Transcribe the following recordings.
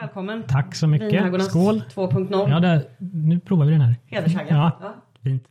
välkommen. Tack så mycket. Skål. 2.0. Ja, nu provar vi den här. Hedershaggar. Ja, Ja. fint.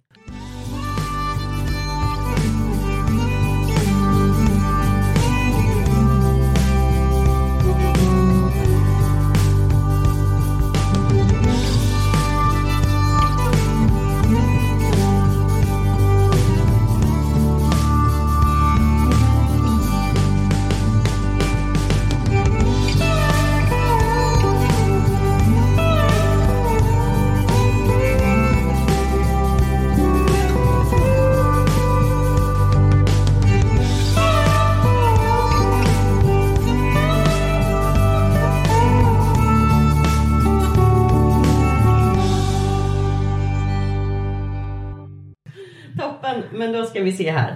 Toppen, men då ska vi se här.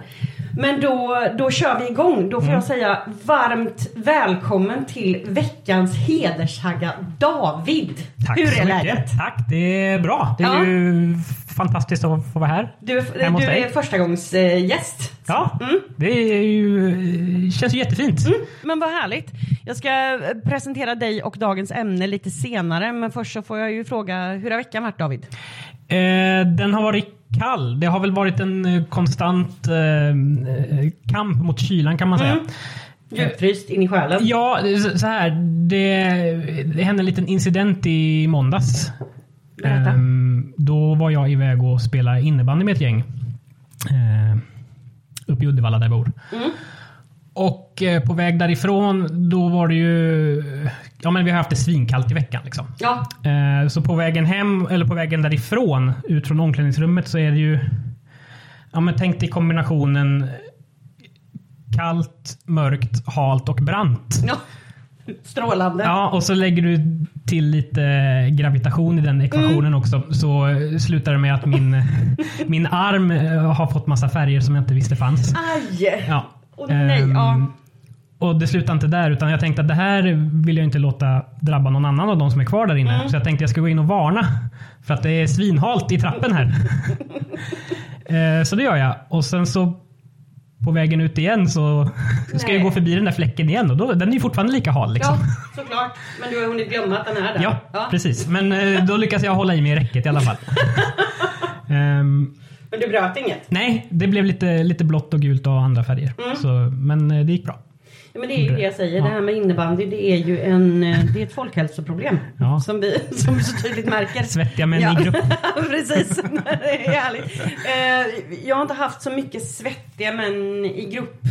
Men då, då kör vi igång. Då får Mm. jag säga varmt välkommen till veckans hedershagga David. Tack Hur är läget? Tack, det är bra. Det är Ja. ju fantastiskt att få vara här. Du, du är förstagångsgäst. Ja, Mm. det är ju, känns ju jättefint. Men vad härligt. Jag ska eh, presentera dig och dagens ämne lite senare. Men först så får jag ju fråga, hur har veckan varit David? Eh, den har varit kall. Det har väl varit en eh, konstant eh, kamp mot kylan kan man säga. Mm. Djupfryst in i själen. Ja, så här. Det, det hände en liten incident i måndags. Ehm, då var jag iväg och spelade innebandy med ett gäng. Eh, uppe i Uddevalla där jag bor. Mm. Och eh, på väg därifrån, då var det ju... Ja men vi har haft det svinkallt i veckan liksom. Ja, Eh, Så på vägen hem, eller på vägen därifrån, ut från omklädningsrummet så är det ju... Ja men tänk dig kombinationen kallt, mörkt, halt och brant. ja. Strålande. Ja, och så lägger du till lite gravitation i den ekvationen Mm. också. Så slutar det med att min, min arm eh, har fått massa färger som jag inte visste fanns. Aj! Ja. Åh, nej, Ehm, ja. Och det slutar inte där utan jag tänkte att det här vill jag inte låta drabba någon annan av de som är kvar där inne. Mm. Så jag tänkte jag ska gå in och varna. För att det är svinhalt i trappen här. Eh, så det gör jag. Och sen så på vägen ut igen så ska Nej. jag gå förbi den där fläcken igen och då, den är ju fortfarande lika hal. Liksom. Ja, såklart. Men du har hunnit glömma att den är där. Ja, precis. Men eh, då lyckas jag hålla i mig i räcket i alla fall. Ehm, Men du bröt inget? nej, det blev lite, lite blått och gult och andra färger. Mm. Så, men eh, det gick bra. Ja, men det är ju det jag säger. Ja. Det här med innebandy det är ju en, eh, det är ett folkhälsoproblem. Ja. Som, vi, som vi så tydligt märker. Svettiga män Ja. i grupp. Precis, det är härligt. Eh, Jag har inte haft så mycket svettiga män i grupp.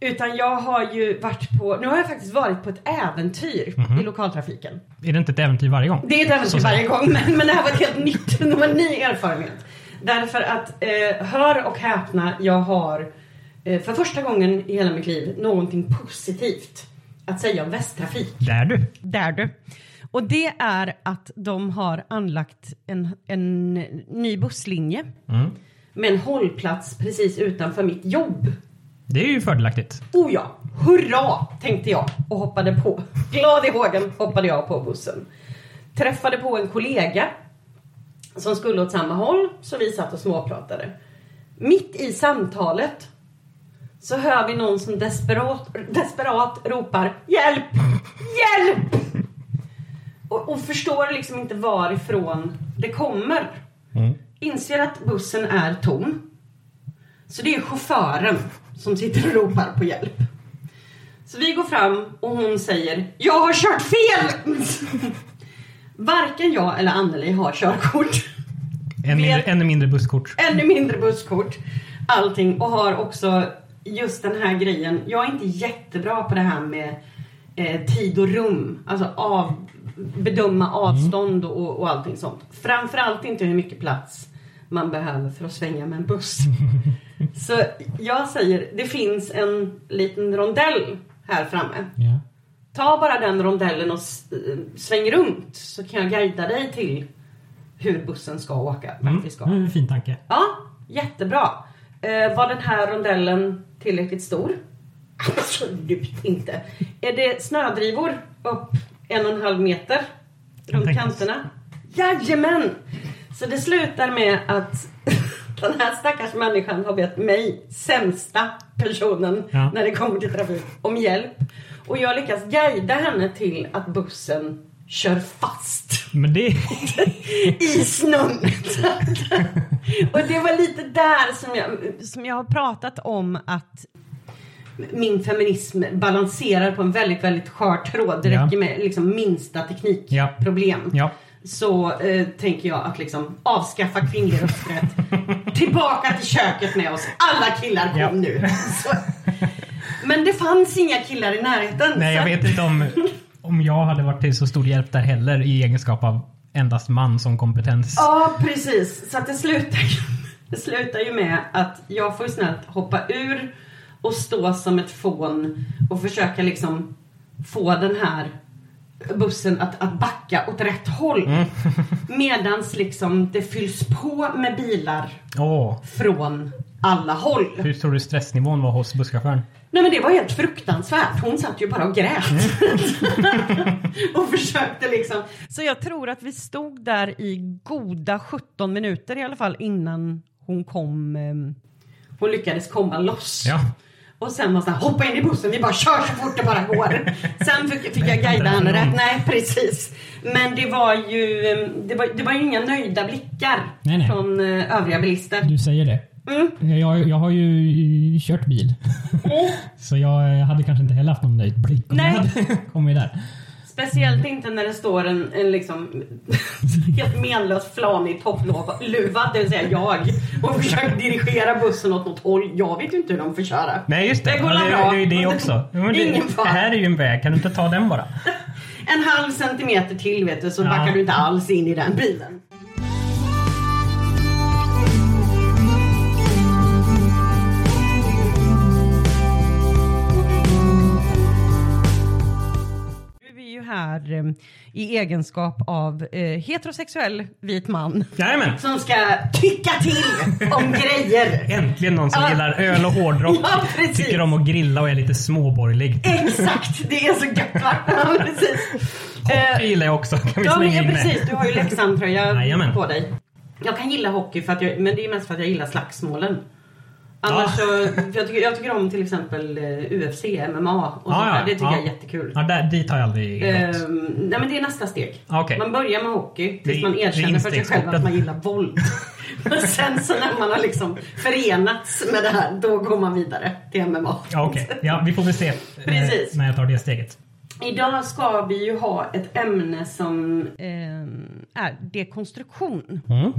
Utan jag har ju varit på, nu har jag faktiskt varit på ett äventyr Mhm. i lokaltrafiken. Är det inte ett äventyr varje gång? Det är ett äventyr varje gång men, men det här var ett helt nytt, det var en ny erfarenhet. Därför att, eh, hör och häpna, jag har för första gången i hela mitt liv någonting positivt att säga om Västtrafik. Där du. Där du. Och det är att de har anlagt en, en ny busslinje Mm. med en hållplats precis utanför mitt jobb. Det är ju fördelaktigt. Oh ja, hurra tänkte jag och hoppade på. Glad i hågen hoppade jag på bussen. Träffade på en kollega som skulle åt samma håll så vi satt och småpratade. Mitt i samtalet så hör vi någon som desperat, desperat ropar Hjälp! Hjälp! Och, och förstår liksom inte varifrån det kommer. Mm. Inser att bussen är tom. Så det är chauffören som sitter och ropar på hjälp. Så vi går fram och hon säger Jag har kört fel! Varken jag eller Anneli har körkort. Ännu, mindre, ännu mindre busskort. Ännu mindre busskort. Allting. Och har också just den här grejen. Jag är inte jättebra på det här med eh, tid och rum. Alltså av, bedöma avstånd och, och allting sånt. Framförallt inte hur mycket plats man behöver för att svänga med en buss. Så jag säger, det finns en liten rondell här framme. Ja. Ta bara den rondellen och sväng runt så kan jag guida dig till hur bussen ska åka. Mm. ska. Mm, fin tanke. Ja, jättebra. Eh, var den här rondellen tillräckligt stor? Absolut inte. Är det snödrivor upp en och en halv meter runt kanterna? Jajamän! Så det slutar med att den här stackars människan har bett mig, sämsta personen Ja. när det kommer till trafik, om hjälp. Och jag lyckas guida henne till att bussen kör fast Men det... i snön. och det var lite där som jag, som jag har pratat om att min feminism balanserar på en väldigt, väldigt skör tråd. Det Ja. räcker med liksom minsta teknikproblem. Ja. Så eh, tänker jag att liksom avskaffa kvinnlig rösträtt. Tillbaka till köket med oss. Alla killar kom Ja. nu. Så. Men det fanns inga killar i närheten. Nej, jag vet inte om, om jag hade varit till så stor hjälp där heller i egenskap av endast man som kompetens. Ja, precis. Så att det slutar ju, det slutar ju med att jag får snällt hoppa ur och stå som ett fån och försöka liksom få den här bussen att, att backa åt rätt håll. Mm. Medans liksom det fylls på med bilar Åh, från alla håll. hur tror du stressnivån var hos busschauffören? Nej men det var helt fruktansvärt. Hon satt ju bara och grät. Mm. och försökte liksom. Så jag tror att vi stod där i goda 17 minuter i alla fall innan hon kom. ehm, Hon lyckades komma loss. Ja. Och sen var det så här, hoppa in i bussen, vi bara kör så fort det bara går. Sen fick, fick jag guida henne rätt. Nej, precis. Men det var ju, ehm, det var, det var ju inga nöjda blickar Nej, nej. från eh, övriga bilister. Du säger det. Mm. Jag, jag har ju kört bil. Så jag hade kanske inte heller haft någon nöjd blick om Nej. jag hade kommit där. Speciellt inte när det står en, en liksom helt menlös flanig toppluva, det vill säga jag, och försöker dirigera bussen åt något håll. Jag vet ju inte hur de får köra. Nej, just det. Det går Ja, det, bra. det är ju det också. Men det, Ingen det här är ju en väg. Kan du inte ta den bara? En halv centimeter till vet du, så Ja. backar du inte alls in i den bilen. Är eh, i egenskap av eh, heterosexuell vit man Jajamän. som ska tycka till om grejer. Äntligen någon som Ja. gillar öl och hårdrock. Ja, precis. tycker om att grilla och är lite småborgerlig. Exakt, det är så gött va? Ja, precis. Eh, Hockey gillar jag också. Kan vi Ja, men, slänga ja in med. precis. Du har ju Leksand-tröja på dig. Jag kan gilla hockey, för att jag, men det är mest för att jag gillar slagsmålen. Annars Ja. så, jag, tycker, jag tycker om till exempel eh, UFC, MMA och Ja, sånt där. Det tycker ja. jag är jättekul. Ja, där, dit har jag aldrig gått. Ehm, nej men det är nästa steg. Okej. Man börjar med hockey tills Det man erkänner för sig själv att man gillar våld. och sen så när man har liksom förenats med det här, då går man vidare till MMA. Ja, Okej, ja, vi får väl se eh, Precis. när jag tar det steget. Idag ska vi ju ha ett ämne som eh, är dekonstruktion. Mm.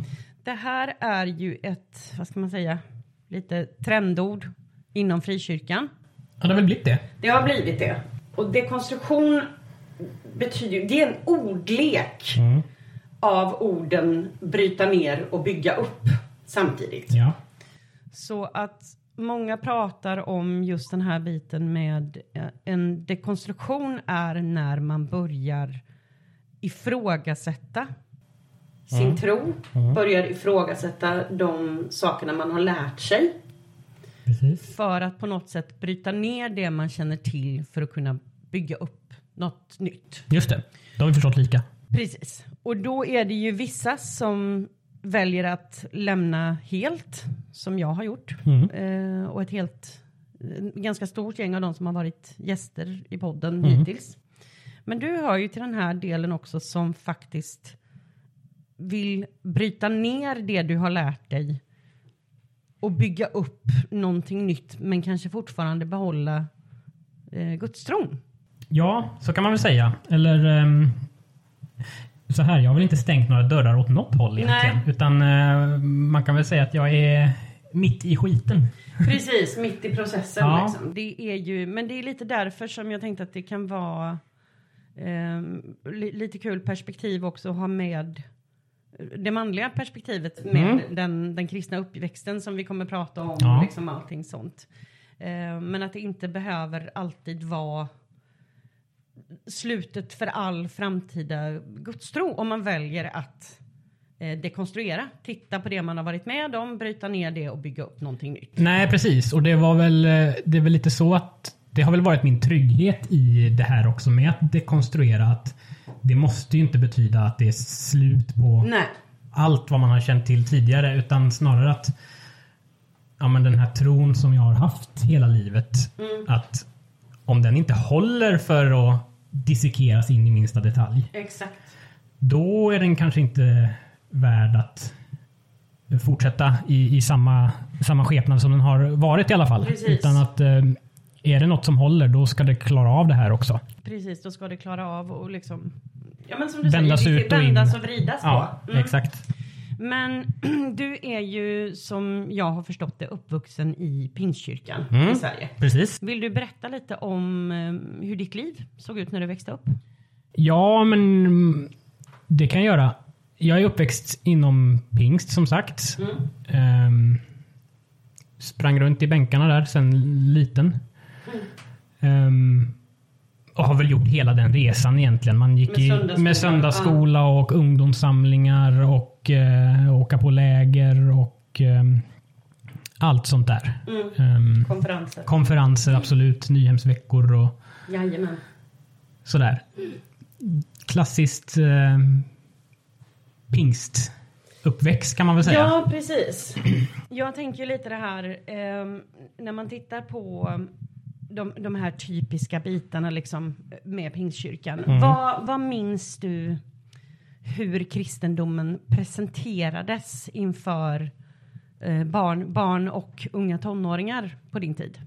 Det här är ju ett, vad ska man säga, lite trendord inom frikyrkan. Ja, det har väl blivit det. Det har blivit det. Och dekonstruktion betyder det är en ordlek Mm. av orden bryta ner och bygga upp samtidigt. Ja. Så att många pratar om just den här biten med eh, en dekonstruktion är när man börjar ifrågasätta sin tro, börjar ifrågasätta de sakerna man har lärt sig Precis. för att på något sätt bryta ner det man känner till för att kunna bygga upp något nytt. Just det. Då har vi förstått lika. Precis. Och då är det ju vissa som väljer att lämna helt, som jag har gjort. Mm. Eh, och ett helt, eh, ganska stort gäng av de som har varit gäster i podden Mm. hittills. Men du hör ju till den här delen också som faktiskt vill bryta ner det du har lärt dig och bygga upp någonting nytt men kanske fortfarande behålla eh, gudstron. Ja, så kan man väl säga. Eller ehm, så här, jag har väl inte stängt några dörrar åt något håll egentligen. Nej. Utan eh, man kan väl säga att jag är mitt i skiten. Precis, mitt i processen. Ja. Liksom. Det är ju, men det är lite därför som jag tänkte att det kan vara ehm, li, lite kul perspektiv också att ha med det manliga perspektivet med Mm. den, den kristna uppväxten som vi kommer prata om Ja. liksom allting sånt. Ehm, men att det inte behöver alltid vara slutet för all framtida gudstro om man väljer att eh, dekonstruera, titta på det man har varit med om, bryta ner det och bygga upp någonting nytt. Nej, precis. Och det var väl, eh, det är väl lite så att det har väl varit min trygghet i det här också med att dekonstruera att det måste ju inte betyda att det är slut på Nej. allt vad man har känt till tidigare utan snarare att ja, men den här tron som jag har haft hela livet Mm. att om den inte håller för att dissekeras in i minsta detalj, Exakt. då är den kanske inte värd att fortsätta i, i samma, samma skepnad som den har varit i alla fall. Precis. Utan att eh, är det något som håller, då ska det klara av det här också. Precis, då ska det klara av och liksom Ja men som du Vändas säger, ut och in. vändas och vridas Ja, på. Mm. exakt. Men du är ju som jag har förstått det uppvuxen i Pingstkyrkan Mm. i Sverige. Precis. Vill du berätta lite om eh, hur ditt liv såg ut när du växte upp? Ja, men mm, det kan jag göra. Jag är uppväxt inom pingst som sagt. Ehm, sprang runt i bänkarna där sen liten. Ehm, och har väl gjort hela den resan egentligen. Man gick Med i, söndagsskola. med söndagsskola och ungdomssamlingar och eh, åka på läger och ehm, allt sånt där. Ehm, Konferenser. konferenser, absolut. Nyhemsveckor och Jajamän. sådär. Klassiskt eh, pingstuppväxt kan man väl säga. Ja, precis. Jag tänker ju lite det här ehm, när man tittar på de, de här typiska bitarna liksom med pingstkyrkan. Mm. Vad, vad minns du hur kristendomen presenterades inför eh, barn, barn och unga tonåringar på din tid?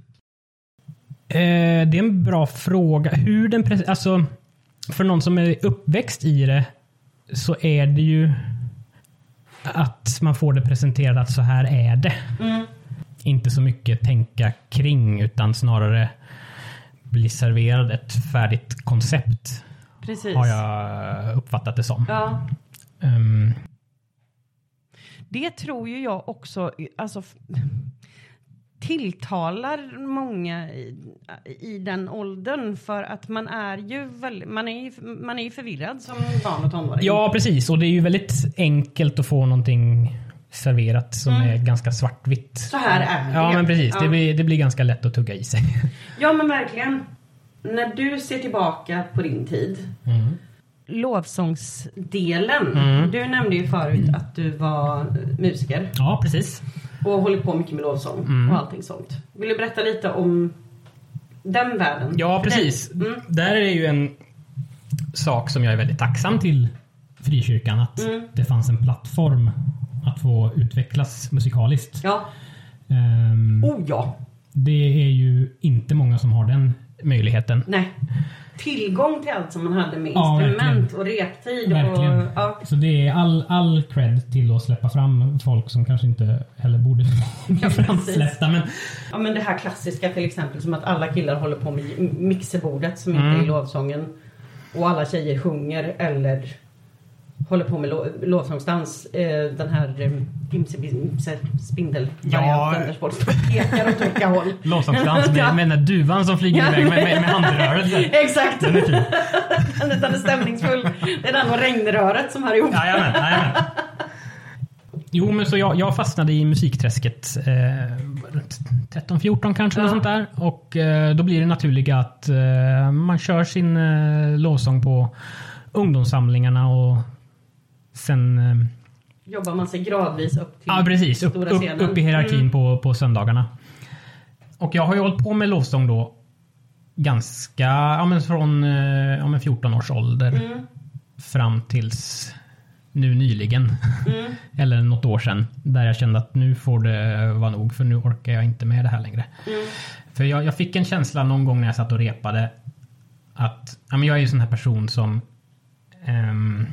Eh, det är en bra fråga. Hur den alltså, för någon som är uppväxt i det så är det ju att man får det presenterat att så här är det. Inte så mycket tänka kring utan snarare bli serverad ett färdigt koncept Precis. har jag uppfattat det som. Ja, Ehm, det tror ju jag också alltså, tilltalar många i, i den åldern för att man är ju väl, man är ju, man är ju förvirrad som barn och tonåring. Ja, precis. Och det är ju väldigt enkelt att få någonting serverat som är ganska svartvitt. Så här är det. Ja, men precis. Ja. Det, blir, det blir ganska lätt att tugga i sig. Ja men verkligen. När du ser tillbaka på din tid. Lovsångsdelen. Mm. Du nämnde ju förut att du var musiker Ja, precis. och håller på mycket med lovsång Mm. och allting sånt. Vill du berätta lite om den världen? Ja, precis. Mm. Där är ju en sak som jag är väldigt tacksam till frikyrkan. Att Mm. det fanns en plattform att få utvecklas musikaliskt. Ja. Ehm, Oh ja. Det är ju inte många som har den möjligheten. Nej. Tillgång till allt som man hade med Ja, instrument och reptid. Verkligen. Och, ja. Så det är all, all cred till att släppa fram folk som kanske inte heller borde Ja, framsläppta. Men ja men det här klassiska till exempel som att alla killar håller på med mixerbordet som inte Mm. är i lovsången. Och alla tjejer sjunger eller håller på med lo lovsångsdans. Eh, den här eh, Imse Spindel Ja. står och pekar åt olika håll. låtsasdans med, med den där duvan som flyger Ja. iväg med, med, med handrörelser. Exakt! Den är fin. Den är, den är stämningsfull. Det är den och regnröret som hör ihop. Jajamän, jajamän. Jo, men så jag, jag fastnade i musikträsket eh, runt 13-14 kanske, Ja. sånt där. Och eh, då blir det naturliga att eh, man kör sin eh, lovsång på ungdomssamlingarna och sen eh, Jobbar man sig gradvis upp till Ja, precis. Upp, stora upp, scenen. upp i hierarkin Mm. på, på söndagarna. Och jag har ju hållit på med lovsång då ganska, ja men från eh, ja, men 14 års ålder Mm. fram tills nu nyligen. Mm. Eller något år sedan. Där jag kände att nu får det vara nog för nu orkar jag inte med det här längre. Mm. För jag, jag fick en känsla någon gång när jag satt och repade att ja, men jag är ju en sån här person som ehm,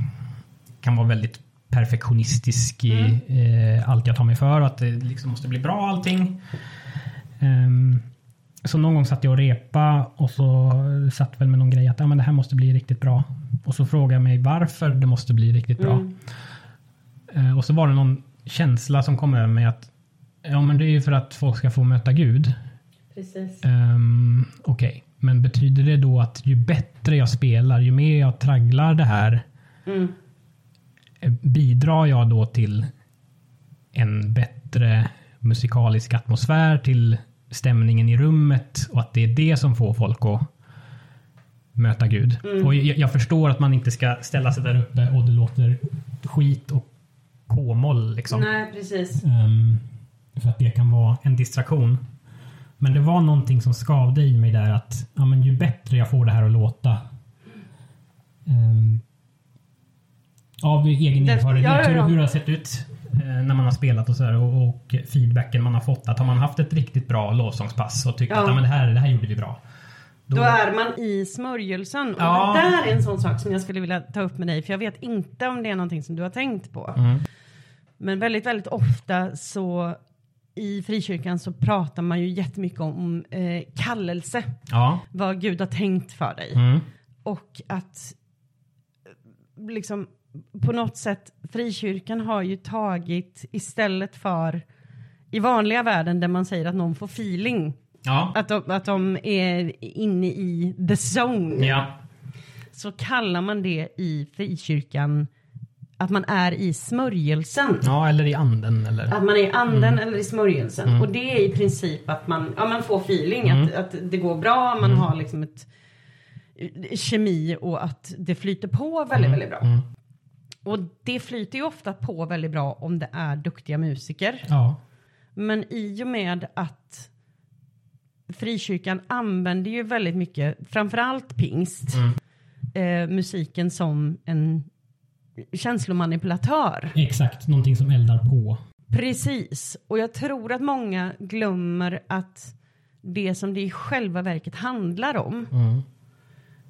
kan vara väldigt perfektionistisk i eh, allt jag tar mig för och att det liksom måste bli bra allting. Ehm, så någon gång satt jag och repa och så satt väl med någon grej att ja, men det här måste bli riktigt bra. Och så frågade jag mig varför det måste bli riktigt bra. Mm. Eh, och så var det någon känsla som kom över mig att ja, men det är ju för att folk ska få möta Gud. Precis. Um, Okej, men betyder det då att ju bättre jag spelar, ju mer jag tragglar det här, Mm. Bidrar jag då till en bättre musikalisk atmosfär, till stämningen i rummet och att det är det som får folk att möta Gud. Mm. Och jag, jag förstår att man inte ska ställa sig där uppe och det låter skit och k-moll liksom. Nej, precis. Ehm, för att det kan vara en distraktion. Men det var någonting som skavde i mig där att ja, men ju bättre jag får det här att låta. ehm, av egen Det- erfarenhet, ja, ja, ja. Hur, det har sett ut eh, när man har spelat och sådär och, och feedbacken man har fått. Att har man haft ett riktigt bra lovsångspass och tyckt Ja. att men det, här, det här gjorde vi bra. Då är man i smörjelsen. Och Ja. det där är en sån sak som jag skulle vilja ta upp med dig. För jag vet inte om det är någonting som du har tänkt på. Mm. Men väldigt, väldigt ofta så i frikyrkan så pratar man ju jättemycket om eh, kallelse. Ja. Vad Gud har tänkt för dig. Mm. Och att eh, liksom på något sätt frikyrkan har ju tagit istället för i vanliga världen där man säger att någon får feeling. Ja. Att de, att de är inne i the zone. ja. Så kallar man det i frikyrkan att man är i smörjelsen. Ja, eller i anden. Eller... Att man är i anden Mm. eller i smörjelsen. Och det är i princip att man, ja, man får feeling, att, Mm. att det går bra, man har liksom ett eh, kemi och att det flyter på väldigt, väldigt bra. Mm. Och det flyter ju ofta på väldigt bra om det är duktiga musiker. Ja. Men i och med att frikyrkan använder ju väldigt mycket, framförallt pingst, eh, musiken som en känslomanipulatör. Exakt, någonting som eldar på. Precis, och jag tror att många glömmer att det som det i själva verket handlar om Mm.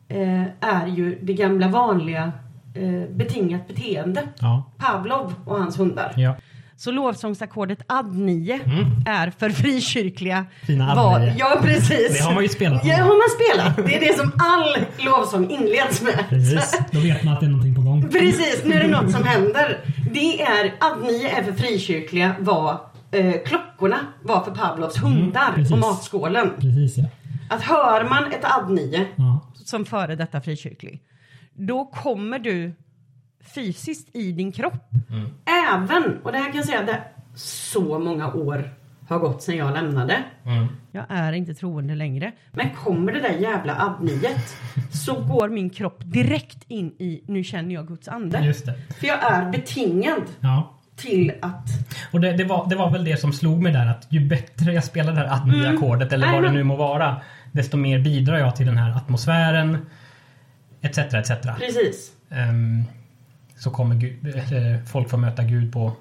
eh, är ju det gamla vanliga eh, betingat beteende. Ja. Pavlov och hans hundar. ja. Så lovsångsackordet ad 9 är för frikyrkliga. Mm. Fina ad vad-. Ja, precis. Det har man ju spelat. Ja, har man spelat. Det är det som all lovsång inleds med. Precis, då vet man att det är någonting på gång. Precis, nu är det något som händer. Det är, ad 9 är för frikyrkliga vad eh, klockorna var för Pavlovs hundar Mm, och matskålen. Precis ja. Att hör man ett ad 9 ja. som före detta frikyrklig, då kommer du fysiskt i din kropp. Mm. Även, och det här kan jag säga, det så många år har gått sedan jag lämnade. Mm. Jag är inte troende längre. Men kommer det där jävla adniet så går min kropp direkt in i, nu känner jag Guds ande. Just det. För jag är betingad Ja. till att Och det, det, var, det var väl det som slog mig där att ju bättre jag spelar det här admi-ackordet eller vad det nu må vara desto mer bidrar jag till den här atmosfären etc. etc. precis. Ehm, så kommer Gud, eller folk få möta Gud på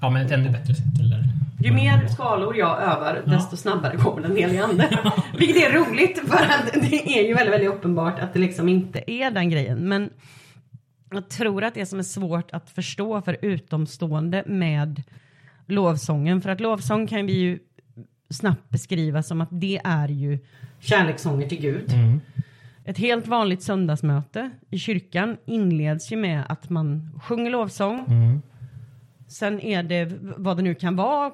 ja, men ett ännu bättre sätt. Eller, Ju mer skalor jag övar desto snabbare kommer den heliga ande. Vilket är roligt för att det är ju väldigt, väldigt uppenbart att det liksom inte är den grejen. Men jag tror att det som är svårt att förstå för utomstående med lovsången. För att lovsång kan vi ju snabbt beskriva som att det är ju kärlekssånger till Gud. Mm. Ett helt vanligt söndagsmöte i kyrkan inleds ju med att man sjunger lovsång. Mm. Sen är det vad det nu kan vara,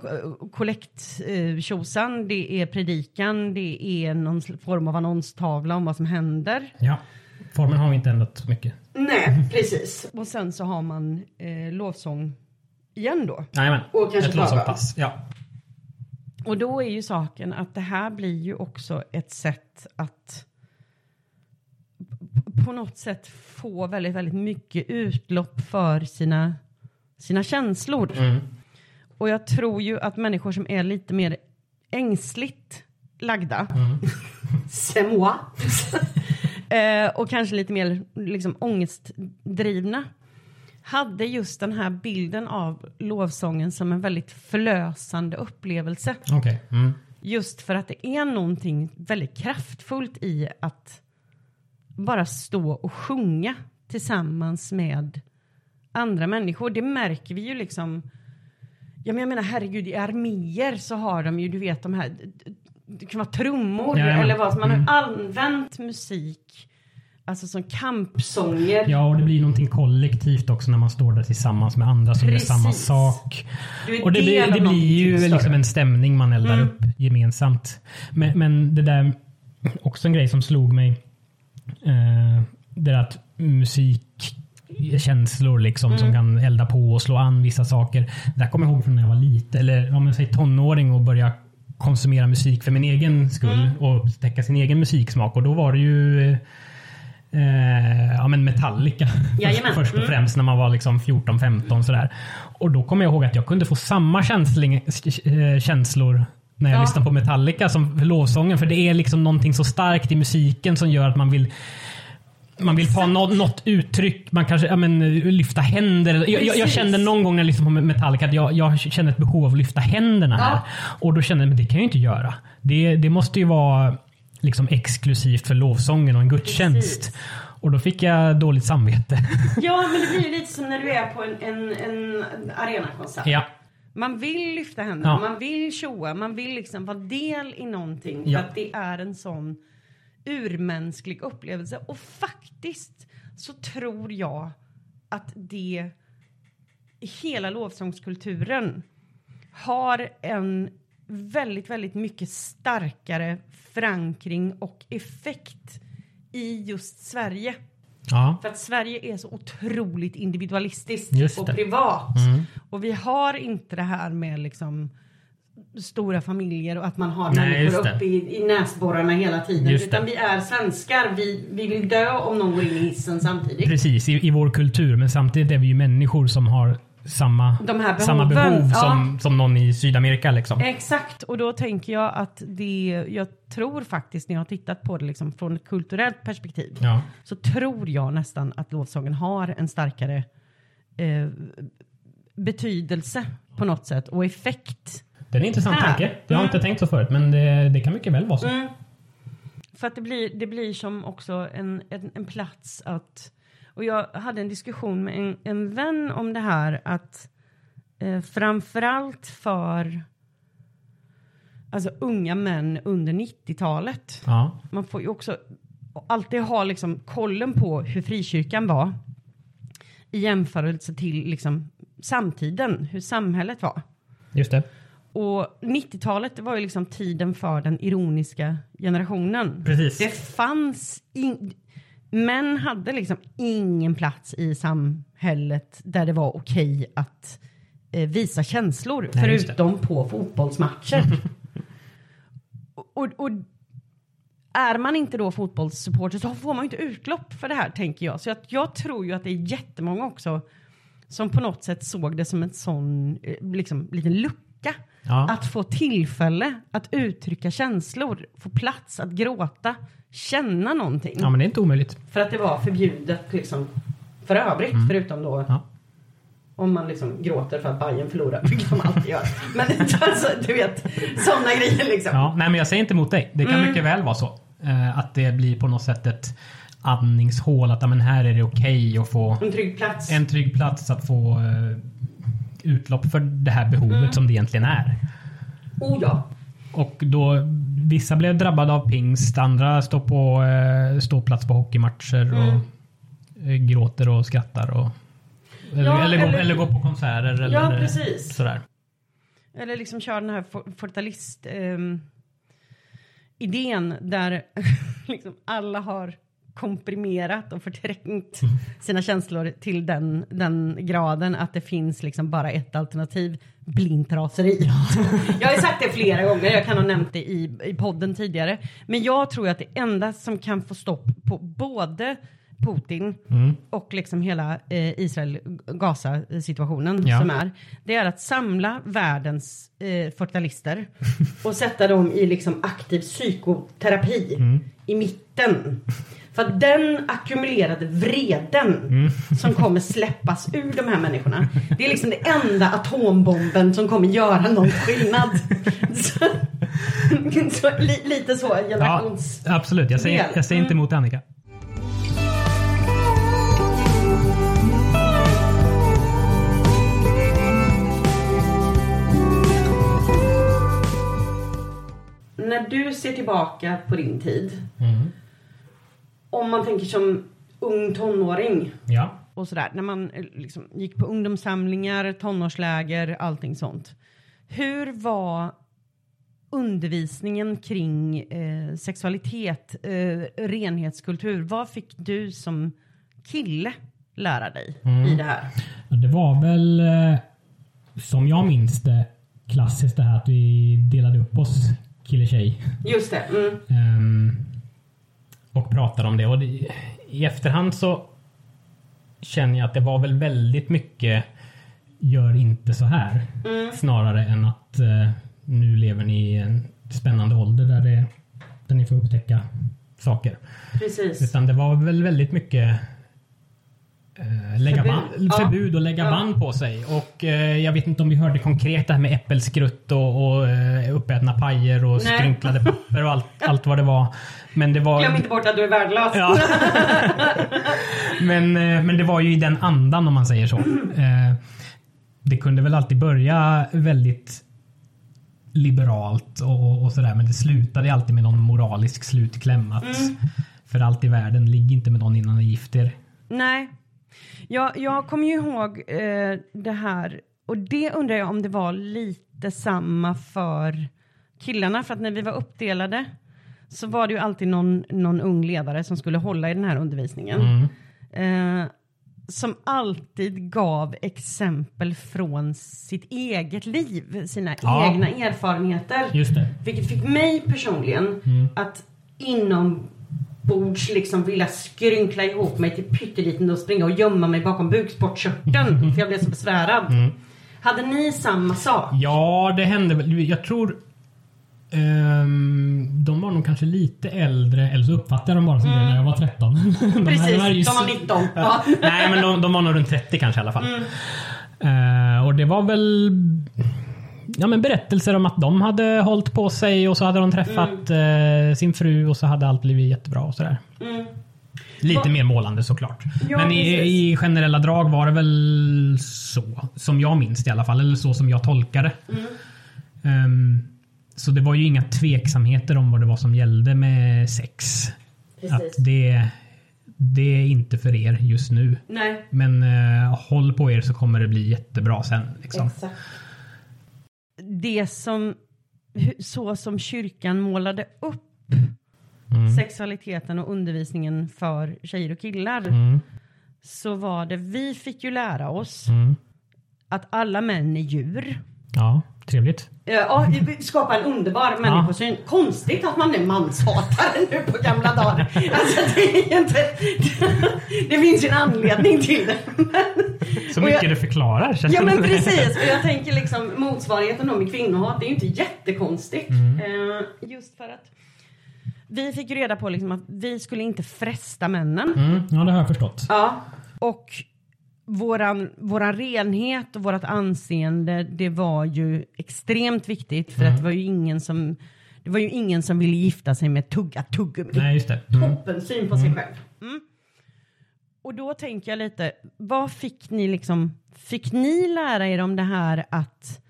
kollekttjosan, det är predikan, det är någon form av annonstavla om vad som händer. Ja, formen har vi inte ändrat så mycket. Nej, precis. Och sen så har man eh, lovsång igen då. Jajamän, Och kanske ett lovsångspass. Ja. Och då är ju saken att det här blir ju också ett sätt att på något sätt få väldigt, väldigt mycket utlopp för sina, sina känslor. Mm. Och jag tror ju att människor som är lite mer ängsligt lagda, c'est moi, eh, och kanske lite mer liksom ångestdrivna, hade just den här bilden av lovsången som en väldigt förlösande upplevelse. Okej. Mm. Just för att det är någonting väldigt kraftfullt i att bara stå och sjunga tillsammans med andra människor. Det märker vi ju liksom. Ja, men jag menar herregud, i arméer så har de ju, du vet de här, det kan vara trummor Jajamän. eller vad som man Mm. har använt musik, alltså som kampsånger. Ja, och det blir någonting kollektivt också när man står där tillsammans med andra som gör Precis. samma sak. Och det blir, det blir ju större. liksom en stämning man eldar Mm. upp gemensamt. Men, men det där, också en grej som slog mig. Eh, det där att musik känslor liksom som Mm. kan elda på och slå an vissa saker. Det kommer jag ihåg från när jag var liten, eller om jag säger tonåring och börja konsumera musik för min egen skull Mm. och upptäcka sin egen musiksmak. Och då var det ju eh, ja, men Metallica Jajamän. först och Mm. främst när man var liksom 14-15 sådär. Och då kommer jag ihåg att jag kunde få samma känsling, eh, känslor när jag Ja. lyssnar på Metallica som lovsången. För det är liksom någonting så starkt i musiken som gör att man vill man vill ta något, något uttryck, man kanske ja, men, lyfta händer. Jag, jag, jag kände någon gång när jag lyssnade på Metallica att jag, jag kände ett behov av att lyfta händerna här. Ja. Och då kände jag att det kan jag inte göra. Det, det måste ju vara liksom exklusivt för lovsången och en gudstjänst. Precis. Och då fick jag dåligt samvete. Ja, men det blir ju lite som när du är på en, en, en arenakonsert. ja. Man vill lyfta händerna, Ja. man vill tjoa, man vill liksom vara del i någonting. Ja. För att det är en sån urmänsklig upplevelse. Och faktiskt så tror jag att det, hela lovsångskulturen har en väldigt, väldigt mycket starkare förankring och effekt i just Sverige. Ja. För att Sverige är så otroligt individualistiskt och privat. Mm. Och vi har inte det här med liksom stora familjer och att man har Nej, människor uppe i, i näsborrarna hela tiden. Just Utan det. vi är svenskar. Vi, vi vill dö om någon går in i hissen samtidigt. Precis, i, i vår kultur. Men samtidigt är vi ju människor som har samma, samma behov ja. som, som någon i Sydamerika. Liksom. Exakt, och då tänker jag att det, jag tror faktiskt när jag har tittat på det liksom från ett kulturellt perspektiv Ja. så tror jag nästan att lovsången har en starkare eh, betydelse på något sätt och effekt. Det är en intressant Här. tanke. Jag har Mm. inte tänkt så förut, men det, det kan mycket väl vara så. Mm. För att det blir, det blir som också en, en, en plats att... Och jag hade en diskussion med en, en vän om det här att eh, framförallt för alltså unga män under 90-talet. Ja. Man får ju också alltid ha liksom kollen på hur frikyrkan var i jämförelse till liksom samtiden, hur samhället var. Just det. Och 90-talet det var ju liksom tiden för den ironiska generationen. Precis. Det fanns in... Män hade liksom ingen plats i samhället där det var okej att eh, visa känslor Nej, förutom på fotbollsmatcher. och, och, är man inte då fotbollssupporter så får man inte utlopp för det här tänker jag. Så jag, jag tror ju att det är jättemånga också som på något sätt såg det som en sån eh, liksom, liten lucka. Ja. Att få tillfälle att uttrycka känslor, få plats att gråta, känna någonting. ja, men det är inte omöjligt. För att det var förbjudet liksom, för övrigt, förutom då Mm. Ja. om man liksom gråter för att Bayern förlorar, vilket man alltid gör. Men alltså, du vet, sådana grejer liksom. Ja, nej, men jag säger inte emot dig. Det kan Mm. mycket väl vara så. Eh, att det blir på något sätt ett andningshål. Att men här är det okej att få En trygg plats. en trygg plats att få eh, utlopp för det här behovet Mm. som det egentligen är. Oh ja. Och då vissa blev drabbade av pingst, andra står på eh, ståplats på hockeymatcher och Mm. eh, gråter och skrattar. Och, eller, Ja, eller, går, eller- eller går på konserter. Eller, Ja, eh, precis. Sådär. Eller liksom kör den här for- fortalist ehm, idén där liksom alla har komprimerat och förträngt sina känslor till den, den graden att det finns liksom bara ett alternativ, blint raseri. jag har sagt det flera gånger, jag kan ha nämnt det i, i podden tidigare. Men jag tror att det enda som kan få stopp på både Putin Mm. och liksom hela eh, Israel-Gaza-situationen Ja. som är. Det är att samla världens eh, fortalister och sätta dem i liksom aktiv psykoterapi Mm. i mitten. För att den ackumulerade vreden Mm. som kommer släppas ur de här människorna. Det är liksom det enda atombomben som kommer göra någon skillnad. så, så, li, lite så Ja, generations... absolut. Jag säger, jag säger inte Mm. emot Annika. När du ser tillbaka på din tid, Mm. Om man tänker som ung tonåring Ja. och sådär, när man eh, liksom gick på ungdomssamlingar, tonårsläger, allting sånt. Hur var undervisningen kring eh, sexualitet, eh, renhetskultur? Vad fick du som kille lära dig Mm. i det här? Det var väl, eh, som jag minns det, klassiskt det här att vi delade upp oss kille-tjej. Just det. Mm. Ehm, och pratade om det. Och det, I efterhand så känner jag att det var väl väldigt mycket gör inte så här. Mm. Snarare än att eh, nu lever ni i en spännande ålder där, det, där ni får upptäcka saker. Precis. Utan det var väl väldigt mycket eh, lägga Förbud. band, Ja. förbud och lägga Ja. band på sig. Och eh, jag vet inte om vi hörde konkret det här med äppelskrutt och, och eh, uppätna pajer och Nej. skrynklade papper och allt, allt vad det var. Men det var... Glöm inte bort att du är värdelös. Ja. men, eh, men det var ju i den andan om man säger så. Eh, Det kunde väl alltid börja väldigt liberalt och, och sådär men det slutade alltid med någon moralisk slutkläm att för allt i världen, ligg inte med någon innan ni gifter er. Nej. Jag, jag kommer ju ihåg eh, det här och det undrar jag om det var lite samma för killarna för att när vi var uppdelade så var det ju alltid någon, någon ung ledare som skulle hålla i den här undervisningen. Eh, som alltid gav exempel från sitt eget liv, sina Ja. egna erfarenheter. Just det. Vilket fick mig personligen att inombords liksom vilja skrynkla ihop mig till pytteliten och springa och gömma mig bakom bukspottkörteln. för jag blev så besvärad. Hade ni samma sak? Ja, det hände väl. Jag tror ehm, de var nog kanske lite äldre, eller så uppfattade jag dem bara som det när jag var 13. de Precis, här var ju de var så- 19. Ja. Nej, men de, de var nog runt 30 kanske i alla fall. Mm. Eh, och det var väl ja, men berättelser om att de hade hållit på sig och så hade de träffat Mm. eh, sin fru och så hade allt blivit jättebra och sådär. Lite Va- mer målande såklart. Ja, men i, i generella drag var det väl så. Som jag minns det i alla fall. Eller så som jag tolkade. Mm. Ehm, så det var ju inga tveksamheter om vad det var som gällde med sex. Att Precis. det, det är inte för er just nu. Nej, Men eh, håll på er så kommer det bli jättebra sen. Liksom. exakt. Det som, så som kyrkan målade upp sexualiteten och undervisningen för tjejer och killar. Mm. Så var det, vi fick ju lära oss Mm. att alla män är djur. Ja, trevligt. Eh, Ja, vi skapar en underbar människosyn. Konstigt att man är manshatare nu på gamla dagar. Alltså det är inte... Det finns ju en anledning till det. Så Och mycket jag- det förklarar. Ja men precis. Och jag tänker liksom motsvarigheten då med kvinnohat. Det är ju inte jättekonstigt. Eh, just för att vi fick ju reda på liksom att vi skulle inte fresta männen. Mm, ja, det har jag förstått. Ja. Och våran, våran renhet och vårat anseende, det var ju extremt viktigt för att det var ju ingen som det var ju ingen som ville gifta sig med tugga tuggummi. Nej, just det. Mm. Toppen syn på sig själv. Mm. Och då tänker jag lite, vad fick ni liksom, fick ni lära er om det här att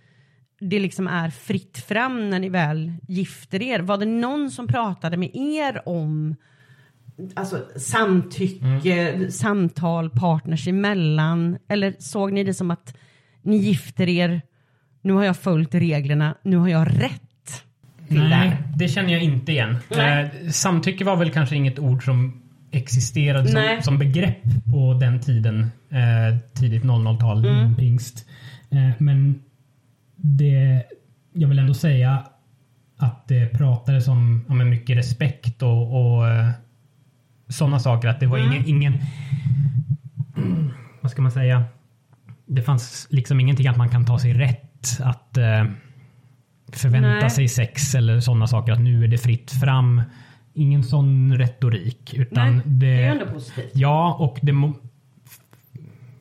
det liksom är fritt fram när ni väl gifter er? Var det någon som pratade med er om alltså, samtycke, samtal, partners emellan? Eller såg ni det som att ni gifter er, nu har jag följt reglerna, nu har jag rätt Nej, här? det känner jag inte igen. Nej. Eh, samtycke var väl kanske inget ord som existerade som, som begrepp på den tiden. Eh, tidigt 00-tal, Mm. pingst. Eh, men det, jag vill ändå säga att det pratades om ja, mycket respekt och, och eh, sådana saker. Att det var Mm. ingen, ingen vad ska man säga? Det fanns liksom ingenting att man kan ta sig rätt att eh, förvänta Nej. sig sex eller sådana saker. Att nu är det fritt fram. Ingen sån retorik. Utan Nej, det, det är ändå positivt. Ja, och det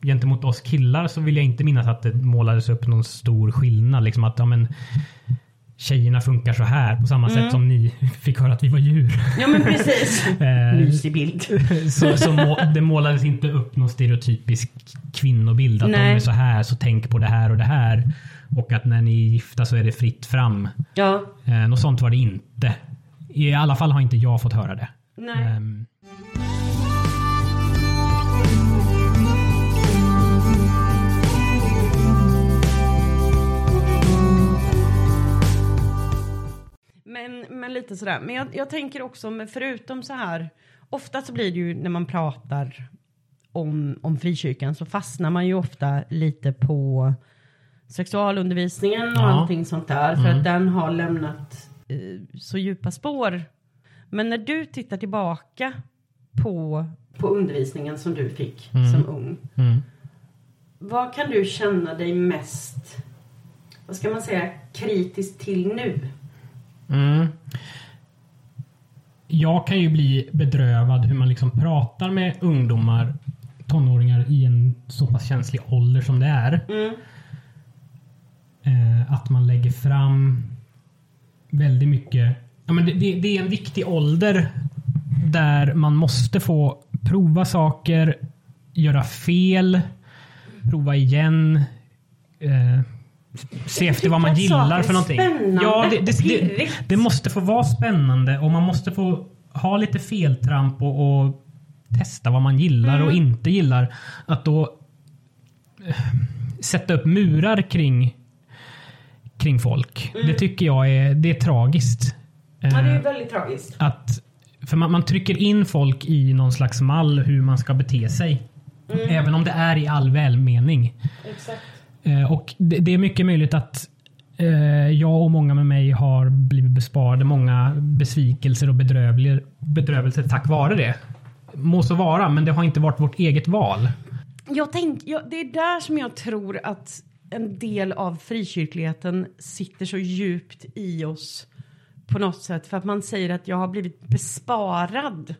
gentemot oss killar så vill jag inte minnas att det målades upp någon stor skillnad. Liksom att ja, men, tjejerna funkar så här på samma Mm. sätt som ni fick höra att vi var djur. Ja men precis. Eh, Mysig bild. så, så må, det målades inte upp någon stereotypisk kvinnobild. Att Nej. de är så här, så tänk på det här och det här. Och att när ni är gifta så är det fritt fram. Ja. Eh, något sånt var det inte. I alla fall har inte jag fått höra det. Nej. Ehm, Men, men lite sådär. Men jag, jag tänker också, förutom så här. Ofta så blir det ju när man pratar om, om frikyrkan så fastnar man ju ofta lite på sexualundervisningen och Ja. allting sånt där. För att den har lämnat eh, så djupa spår. Men när du tittar tillbaka på, på undervisningen som du fick som ung. mm. Vad kan du känna dig mest vad ska man säga, kritisk till nu? Mm. Jag kan ju bli bedrövad hur man liksom pratar med ungdomar, tonåringar i en så pass känslig ålder som det är. Mm. Eh, att man lägger fram väldigt mycket. Ja, men det, det, det är en viktig ålder där man måste få prova saker, göra fel, prova igen. Eh, se efter vad man gillar för någonting. spännande Ja, det, det, det, det måste få vara spännande och man måste få ha lite feltramp och, och testa vad man gillar Mm. och inte gillar. Att då eh, sätta upp murar kring kring folk. Det tycker jag är, det är tragiskt. Mm. Ja, det är Eh, väldigt tragiskt. att, för man, man trycker in folk i någon slags mall hur man ska bete sig. Mm. Även om det är i all välmening. Exakt. Eh, och det, är mycket möjligt att eh, jag och många med mig har blivit besparade många besvikelser och bedrövelser tack vare det. Må så vara, men det har inte varit vårt eget val. Jag tänk, ja, det är där som jag tror att en del av frikyrkligheten sitter så djupt i oss på något sätt. För att man säger att jag har blivit besparad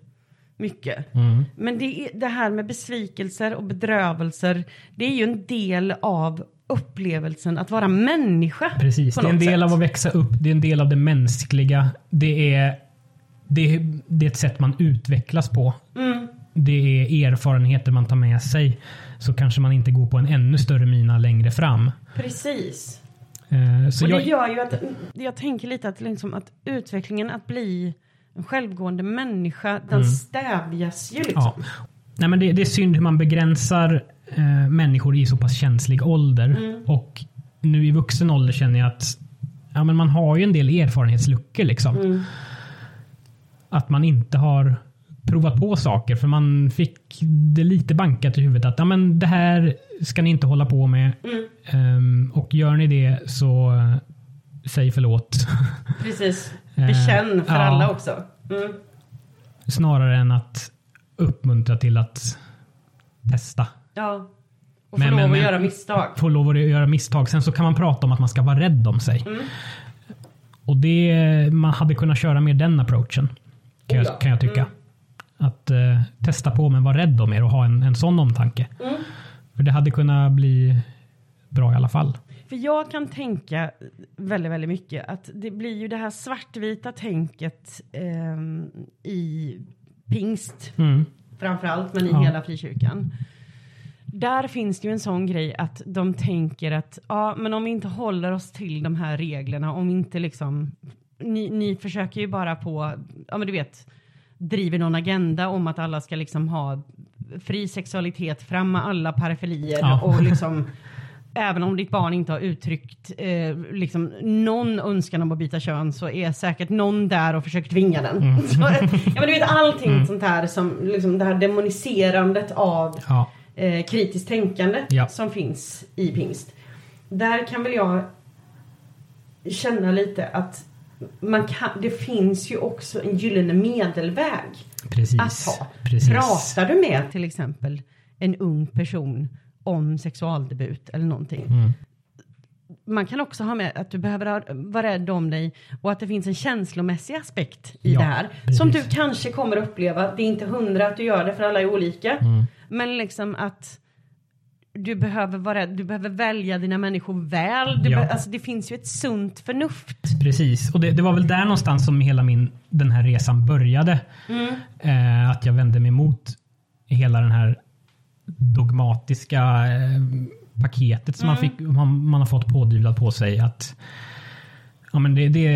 mycket. Men det, det här med besvikelser och bedrövelser, det är ju en del av upplevelsen att vara människa. Precis, det är en del sätt. av att växa upp. Det är en del av det mänskliga. Det är, det är, det är ett sätt man utvecklas på. Mm. Det är erfarenheter man tar med sig. Så kanske man inte går på en ännu större mina längre fram. Precis. Eh, Så Och det jag, gör ju att, jag tänker lite att, liksom att utvecklingen att bli en självgående människa, den stävjas ju liksom. Mm. ja. Nej, men det, det är synd hur man begränsar eh, människor i så pass känslig ålder. Mm. Och nu i vuxen ålder känner jag att ja, men man har ju en del erfarenhetsluckor. Liksom. Mm. Att man inte har provat på saker för man fick det lite bankat i huvudet att ja, men det här ska ni inte hålla på med. Mm. Ehm, och gör ni det så eh, säg förlåt. Precis. Bekänn för ja. alla också. Mm. Snarare än att uppmuntra till att testa. Ja. Och Men- få lov men- att men- göra misstag. Få lov att göra misstag. Sen så kan man prata om att man ska vara rädd om sig. Mm. Och det, man hade kunnat köra mer den approachen. Kan, Oh jag, ja. kan jag tycka. Mm. Att eh, testa på men vara rädd om er och ha en, en sån omtanke. Mm. För det hade kunnat bli bra i alla fall. För jag kan tänka väldigt, väldigt mycket att det blir ju det här svartvita tänket ehm, i pingst Mm. framförallt, men i Ja. hela frikyrkan. Där finns det ju en sån grej att de tänker att ja, men om vi inte håller oss till de här reglerna, om vi inte liksom, ni, ni försöker ju bara på, ja men du vet, driver någon agenda om att alla ska liksom ha fri sexualitet, fram med alla parafilier Ja. och liksom Även om ditt barn inte har uttryckt eh, liksom någon önskan om att byta kön så är säkert någon där och försöker tvinga den. Mm. Så, ja, men du vet allting sånt här som liksom det här demoniserandet av Ja. Eh, kritiskt tänkande Ja. som finns i pingst. Där kan väl jag känna lite att man kan, det finns ju också en gyllene medelväg Precis. att ta. Precis. Pratar du med till exempel en ung person om sexualdebut eller någonting. Mm. Man kan också ha med att du behöver vara rädd om dig och att det finns en känslomässig aspekt i Ja, det här. precis. Som du kanske kommer uppleva. Det är inte hundra att du gör det för alla är olika. Mm. Men liksom att du behöver vara du behöver välja dina människor väl. Du Ja. be, alltså det finns ju ett sunt förnuft. Precis, och det, det var väl där någonstans som hela min, den här resan började. Mm. Eh, att jag vände mig mot hela den här dogmatiska eh, paketet som man, Mm. fick, man, man har fått pådyvlat på sig. att ja, men det, det,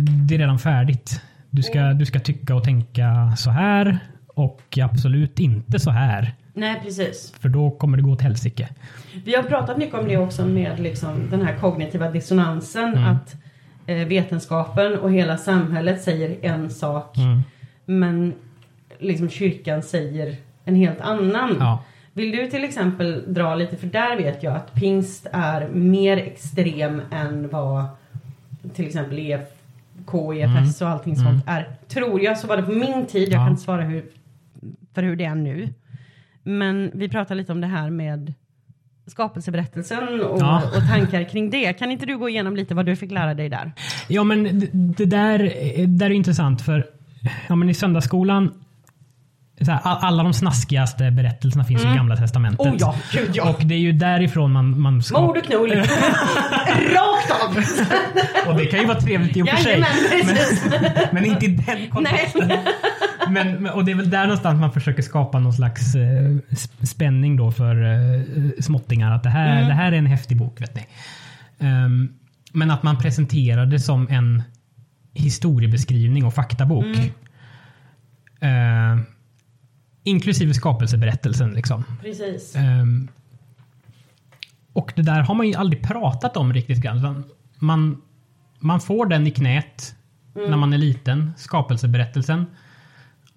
det är redan färdigt. Du ska, Mm. du ska tycka och tänka så här och absolut inte så här. Nej precis. För då kommer det gå åt helsike. Vi har pratat mycket om det också med liksom den här kognitiva dissonansen. Mm. Att eh, vetenskapen och hela samhället säger en sak. Mm. Men liksom kyrkan säger en helt annan. Ja. Vill du till exempel dra lite, för där vet jag att pingst är mer extrem än vad till exempel EFK, EFS och allting sånt är. Tror jag, så var det på min tid. Jag Ja. kan inte svara hur, för hur det är nu. Men vi pratar lite om det här med skapelseberättelsen och, Ja. och tankar kring det. Kan inte du gå igenom lite vad du fick lära dig där? Ja, men det, det där, där är intressant för ja, men i söndagsskolan här, all- alla de snaskigaste berättelserna finns i Gamla Testamentet. Oh ja, gud ja. Och det är ju därifrån man, man ska... Mord och knull. Rakt av! Och det kan ju vara trevligt i och för sig. Precis. Men inte i den kontexten. Nej. Men, men- och det är väl där någonstans man försöker skapa någon slags eh, sp- spänning då för eh, småttingar. Att det här, Mm. det här är en häftig bok. Vet ni. Ehm, men att man presenterar det som en historiebeskrivning och faktabok. Mm. Inklusive skapelseberättelsen. Liksom. Precis. Ehm, och det där har man ju aldrig pratat om riktigt grann. Man, man får den i knät när man är liten. Skapelseberättelsen.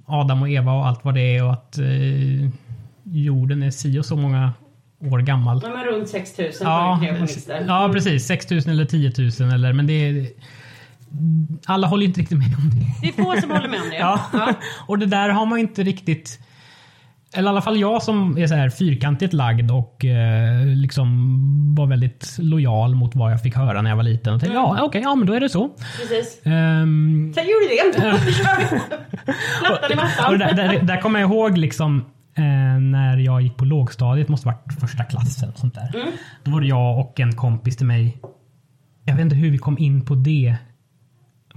Adam och Eva och allt vad det är och att eh, jorden är si och så många år gammal. Ja, men runt 6000 Ja, ja precis. 6000 eller 10 000 eller men det är, Alla håller inte riktigt med om det. Det är få som håller med om det. Ja. och det där har man inte riktigt eller i alla fall jag som är så här fyrkantigt lagd och eh, liksom var väldigt lojal mot vad jag fick höra när jag var liten. Och tänkte, Ja, okej, ja men då är det så. Precis. Ehm, Sen gjorde det. Plattade och mattan. där, där, där kommer jag ihåg liksom eh, när jag gick på lågstadiet, måste varit första klassen. Och sånt där. Mm. Då var det jag och en kompis till mig. Jag vet inte hur vi kom in på det.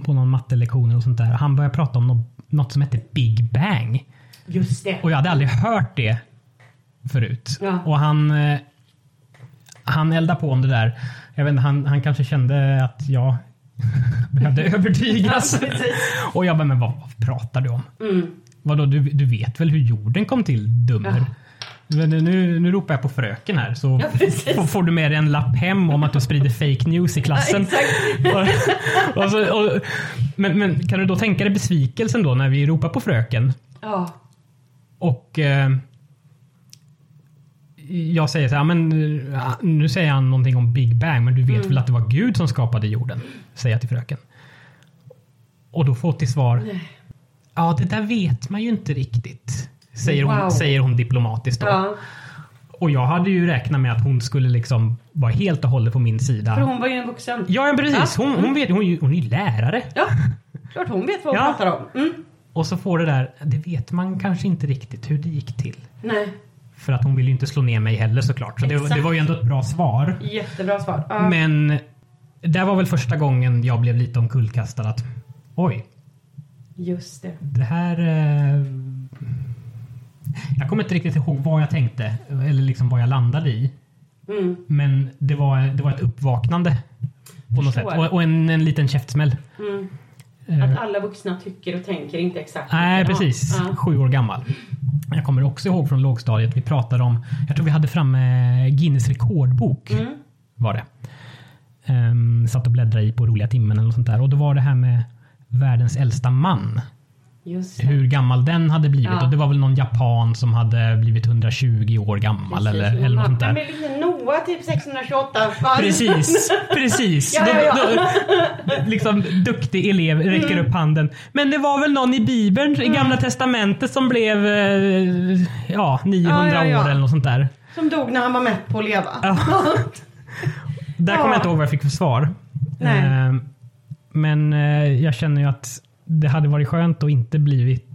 På någon mattelektion och sånt där. Han började prata om något, något som hette Big Bang. Just det. Och jag hade aldrig hört det förut. Ja. Och han, eh, han eldade på om det där. Jag vet inte, han, han kanske kände att jag behövde övertygas. Ja, och jag bara, men vad, vad pratar du om? Mm. Vadå, du, du vet väl hur jorden kom till, dummer? Ja. Men Nu, nu ropar jag på fröken här så Ja, får, du med dig en lapp hem om att du sprider fake news i klassen. Ja, och, och så, och, men, men kan du då tänka dig besvikelsen då när vi ropar på fröken Ja. Och eh, jag säger så här, men eh, nu säger han någonting om Big Bang, men du vet Mm. väl att det var Gud som skapade jorden? Säger jag till fröken. Och då får till svar, ja det där vet man ju inte riktigt. Säger, Wow. hon, säger hon diplomatiskt då. ja. Och jag hade ju räknat med att hon skulle liksom vara helt och hållet på min sida. För hon var ju en vuxen. Ja, precis. Hon, hon, vet, hon, hon är ju lärare. Ja. Klart hon vet vad hon Ja. pratar om. Mm. Och så får det där, det vet man kanske inte riktigt hur det gick till. Nej. För att hon vill ju inte slå ner mig heller såklart. Så det, det var ju ändå ett bra svar. Jättebra svar. Ja. Men det var väl första gången jag blev lite omkullkastad att oj, Just det. det här... Eh, jag kommer inte riktigt ihåg vad jag tänkte eller liksom vad jag landade i. Mm. Men det var, det var ett uppvaknande på något sätt. Och, och en, en liten käftsmäll. Mm. Eh, Att alla vuxna tycker och tänker inte exakt Nej, precis. Ja. Sju år gammal. Jag kommer också ihåg från lågstadiet, vi pratade om, jag tror vi hade framme Guinness rekordbok. Mm. Var det. Um, satt och bläddrade i på roliga timmen eller något sånt där. Och då var det här med världens äldsta man. Hur gammal den hade blivit. Ja. Och det var väl någon japan som hade blivit 120 år gammal Precis. eller, eller något sånt Men där. lite Noah typ 628. Ja. Precis, precis. Ja, ja, ja. Då, då, liksom duktig elev räcker Mm. upp handen. Men det var väl någon i Bibeln, i Gamla Testamentet som blev eh, ja, 900 Ja, ja, ja. år eller något sånt där. Som dog när han var mätt på att leva. Där kommer Ja. jag inte ihåg vad jag fick för svar. Nej. Eh, Men eh, jag känner ju att det hade varit skönt att inte blivit...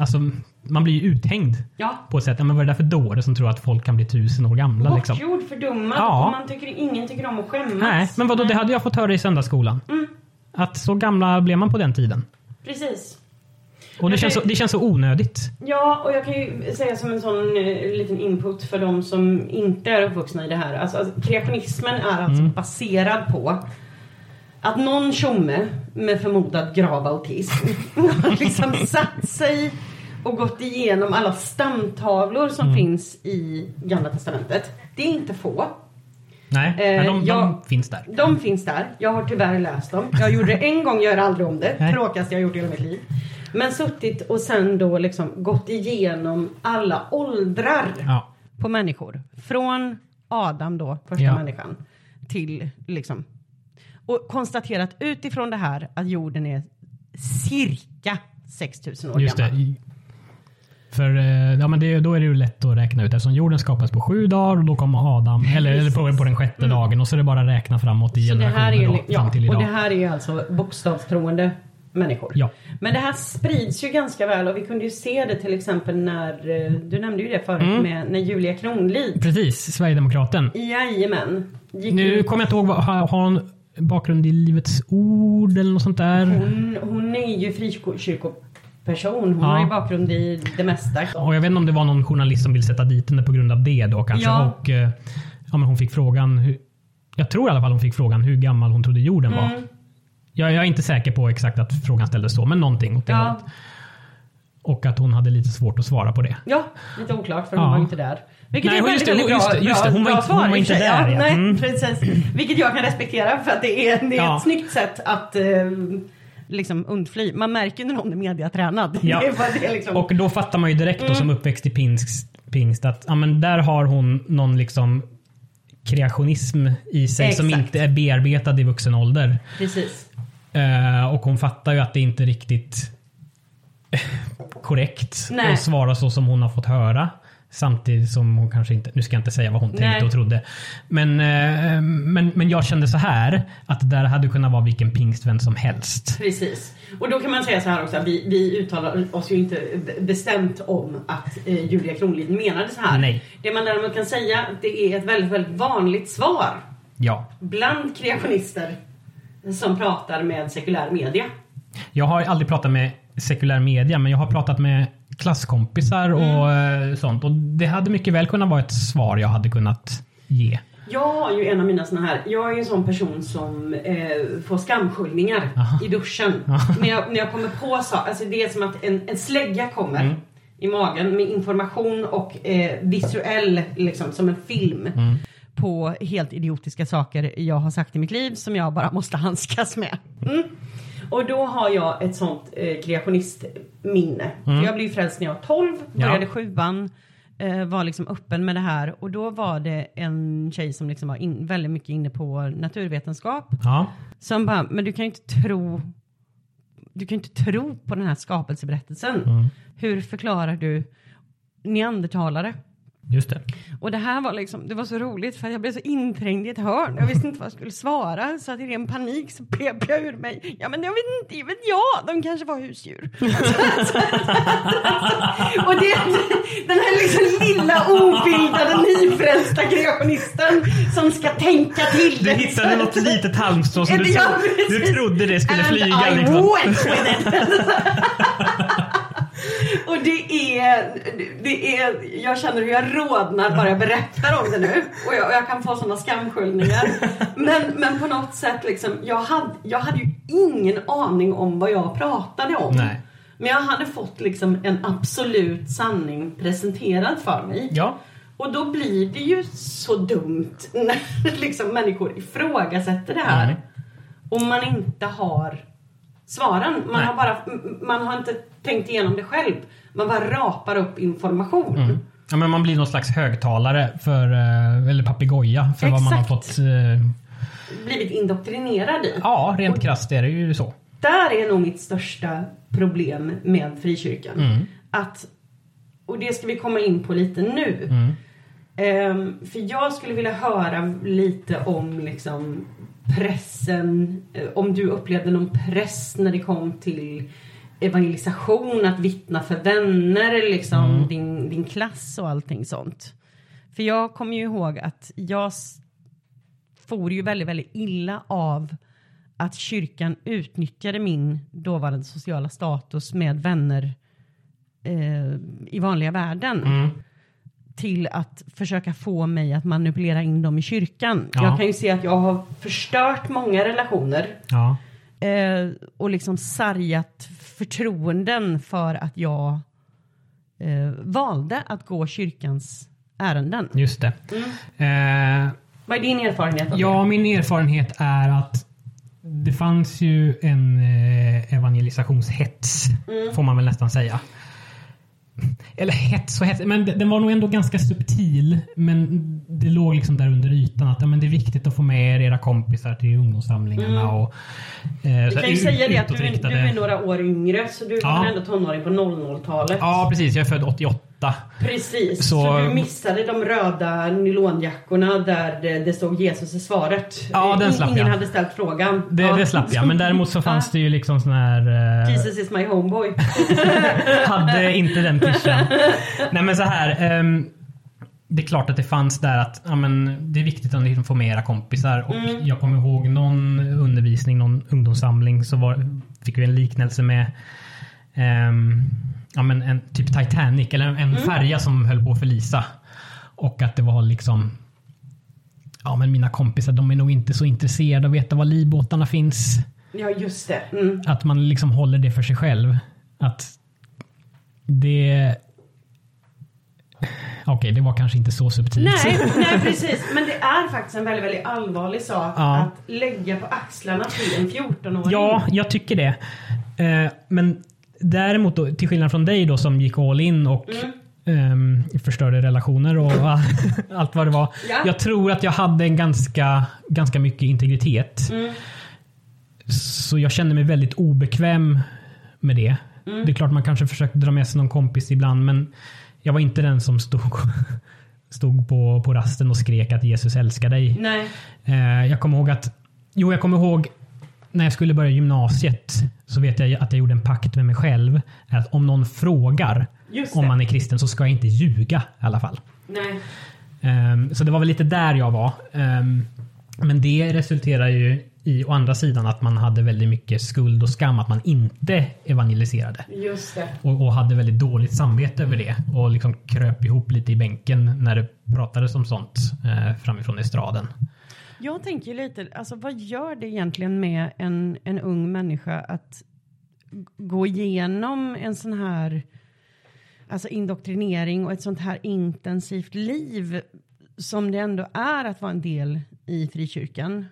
Alltså, man blir ju uthängd Ja. på ett sätt. Men vad är det där för dåre som tror att folk kan bli tusen år gamla? Liksom? Bortgjord, fördummad Ja. och man tycker ingen tycker om att skämmas. Nej, men vadå, det hade jag fått höra i söndagsskolan. Mm. Att så gamla blev man på den tiden. Precis. Och det, känns så, det känns så onödigt. Ja, och jag kan ju säga som en sån eh, liten input för de som inte är uppvuxna i det här. Alltså, alltså kreationismen är alltså Mm. baserad på att någon tjomme med förmodad grav autism har liksom satt sig och gått igenom alla stamtavlor som Mm. finns i Gamla Testamentet. Det är inte få. Nej, Eh, men de, jag- de finns där. De finns där. Jag har tyvärr läst dem. Jag gjorde det en gång, gör aldrig om det. Nej. Tråkigaste jag gjort i hela mitt liv. Men suttit och sen då liksom gått igenom alla åldrar Ja. på människor. Från Adam då, första Ja. människan, till liksom. Och konstaterat utifrån det här att jorden är cirka 6000 år Just gammal. det. För eh, ja, men det, då är det ju lätt att räkna ut eftersom jorden skapas på sju dagar och då kommer Adam, eller, eller på, på den sjätte dagen och så är det bara att räkna framåt i Så generationer är, då, ju- fram ja, till och idag. det här är ju alltså bokstavstroende människor. Ja. Men det här sprids ju ganska väl och vi kunde ju se det till exempel när, eh, du nämnde ju det förut, Mm. med, när Julia Kronlid, Precis, Sverigedemokraten. Jajamän. Gick Nu ut- kommer jag inte ihåg, har hon bakgrund i Livets Ord eller något sånt där? hon, hon är ju frikyrkoperson. Hon Ja. har ju bakgrund i det mesta. Och jag vet inte om det var någon journalist som vill sätta dit henne på grund av det då kanske. Ja. Och, eh, ja, men hon fick frågan, jag tror i alla fall hon fick frågan hur gammal hon trodde jorden var. Mm. Jag, jag är inte säker på exakt att frågan ställdes så, men någonting åt det Ja. hållet. Och att hon hade lite svårt att svara på det. Ja, lite oklart för Ja. hon var ju inte där. Vilket Nej, är väldigt, just väldigt just bra, det, just det. Hon var bra inte- svar hon var inte där, Ja, ja. nej, Mm. precis. Vilket jag kan respektera för att det är, det är Ja. ett snyggt sätt att eh, liksom undfly. Man märker när någon är mediatränad. Ja. Det det liksom. Och då fattar man ju direkt då som uppväxt i pingst, pingst att ja, men där har hon någon liksom kreationism i sig som Exakt. inte är bearbetad i vuxen ålder. Precis. Eh, och hon fattar ju att det inte riktigt korrekt Nej. att svara så som hon har fått höra. Samtidigt som hon kanske inte, nu ska jag inte säga vad hon tänkte Nej. och trodde. Men, eh, men, men jag kände så här att det där hade kunnat vara vilken pingstvän som helst. Precis. Och då kan man säga så här också, vi, vi uttalar oss ju inte bestämt om att eh, Julia Kronlid menade så här. Nej. Det man däremot kan säga, det är ett väldigt, väldigt vanligt svar Ja. bland kreationister som pratar med sekulär media. Jag har aldrig pratat med sekulär media men jag har pratat med klasskompisar och Mm. sånt. Och det hade mycket väl kunnat vara ett svar jag hade kunnat ge. Jag har ju en av mina såna här, jag är ju en sån person som eh, får skamskyllningar Aha. i duschen. när, jag, när jag kommer på saker, alltså det är som att en, en slägga kommer Mm. i magen med information och eh, visuell, liksom som en film. Mm. På helt idiotiska saker jag har sagt i mitt liv som jag bara måste handskas med. Mm. Och då har jag ett sånt eh, kreationistminne. För jag blev frälst när jag var 12, började Mm. Ja. sjuan eh, var liksom öppen med det här och då var det en tjej som liksom var in, väldigt mycket inne på naturvetenskap Ja. som bara, men du kan ju inte tro du kan inte tro på den här skapelseberättelsen. Mm. Hur förklarar du neandertalare? Just det. Och det här var liksom, det var så roligt för jag blev så inträngd i ett hörn. Jag visste inte vad jag skulle svara så att i ren panik så pep jag ur mig. Ja men jag vet inte, det vet jag, de kanske var husdjur. och det, den här liksom lilla obildade nyfrälsta kreationisten som ska tänka till Du det. hittade något litet halmstrå som du, tro, du trodde det skulle And flyga. I Liksom. went with it. Och det är, det är, jag känner hur jag rodnar bara jag berättar om det nu. Och jag, och jag kan få sådana skamskyllningar. Men, men på något sätt liksom, jag hade, jag hade ju ingen aning om vad jag pratade om. Nej. Men jag hade fått liksom en absolut sanning presenterad för mig. Ja. Och då blir det ju så dumt när liksom människor ifrågasätter det här. Mm. Och man inte har svaren. Man Nej. har, bara, man har inte tänkt igenom det själv. Man bara rapar upp information. Mm. Ja, men man blir någon slags högtalare för, eh, eller papegoja för vad man har Exakt. fått. eh, Blivit indoktrinerad i. Ja, rent krasst är det ju så. Där är nog mitt största problem med frikyrkan. Mm. Att, och det ska vi komma in på lite nu. Mm. Ehm, för jag skulle vilja höra lite om liksom pressen, eh, om du upplevde någon press när det kom till evangelisation, att vittna för vänner, liksom Mm. din, din klass och allting sånt. För jag kommer ju ihåg att jag for ju väldigt, väldigt illa av att kyrkan utnyttjade min dåvarande sociala status med vänner eh, i vanliga världen Mm. till att försöka få mig att manipulera in dem i kyrkan. Ja. Jag kan ju se att jag har förstört många relationer Ja. eh, och liksom sargat förtroenden för att jag eh, valde att gå kyrkans ärenden. Just det. Mm. Eh, Vad är din erfarenhet av ja, min erfarenhet är att det fanns ju en eh, evangelisationshets, Mm. får man väl nästan säga. Eller hets och hets, men den var nog ändå ganska subtil. Men det låg liksom där under ytan att ja, men det är viktigt att få med er era kompisar till ungdomssamlingarna. Mm. Och, eh, Du så kan ju säga det att du du är några år yngre så du Ja. var ändå tonåring på 00-talet. Ja, precis. Jag är född 88. Precis, Så- så, du missade de röda nylonjackorna där det, det stod Jesus är svaret. Ja, den slapp Ingen jag. hade ställt frågan. Det, ja. det slapp jag. Men däremot så fanns det ju liksom sån här... Eh, Jesus is my homeboy. hade inte den klyschan. Nej men så här. ehm, det är klart att det fanns där att ja, men, det är viktigt att liksom få med era kompisar. Och Mm. Jag kommer ihåg någon undervisning, någon ungdomssamling så var, fick vi en liknelse med ehm, ja, men en, typ Titanic eller en Mm. färja som höll på att förlisa. Och att det var liksom Ja men mina kompisar de är nog inte så intresserade av att veta var livbåtarna finns. ja, just det. Mm. Att man liksom håller det för sig själv. Att det... Okej, det var kanske inte så subtilt. Nej, nej, precis. Men det är faktiskt en väldigt, väldigt allvarlig sak Ja. att lägga på axlarna till en 14-åring. Ja, jag tycker det. Eh, men däremot då, till skillnad från dig då som gick all in och ehm, förstörde relationer och allt vad det var. Ja. Jag tror att jag hade en ganska, ganska mycket integritet. Mm. Så jag kände mig väldigt obekväm med det. Mm. Det är klart man kanske försökte dra med sig någon kompis ibland men jag var inte den som stod, stod på, på rasten och skrek att Jesus älskar dig. Nej. Eh, jag kommer ihåg att Jo, jag kommer ihåg när jag skulle börja gymnasiet så vet jag att jag gjorde en pakt med mig själv. Att om någon frågar om man är kristen så ska jag inte ljuga i alla fall. Nej. Ehm, så det var väl lite där jag var. Ehm, men det resulterar ju i å andra sidan att man hade väldigt mycket skuld och skam att man inte evangeliserade. Just det. Och, och hade väldigt dåligt samvete över det. Och liksom kröp ihop lite i bänken när det pratades om sånt eh, framifrån estraden. Jag tänker lite, alltså vad gör det egentligen med en, en ung människa att gå igenom en sån här alltså indoktrinering och ett sånt här intensivt liv som det ändå är att vara en del i frikyrkan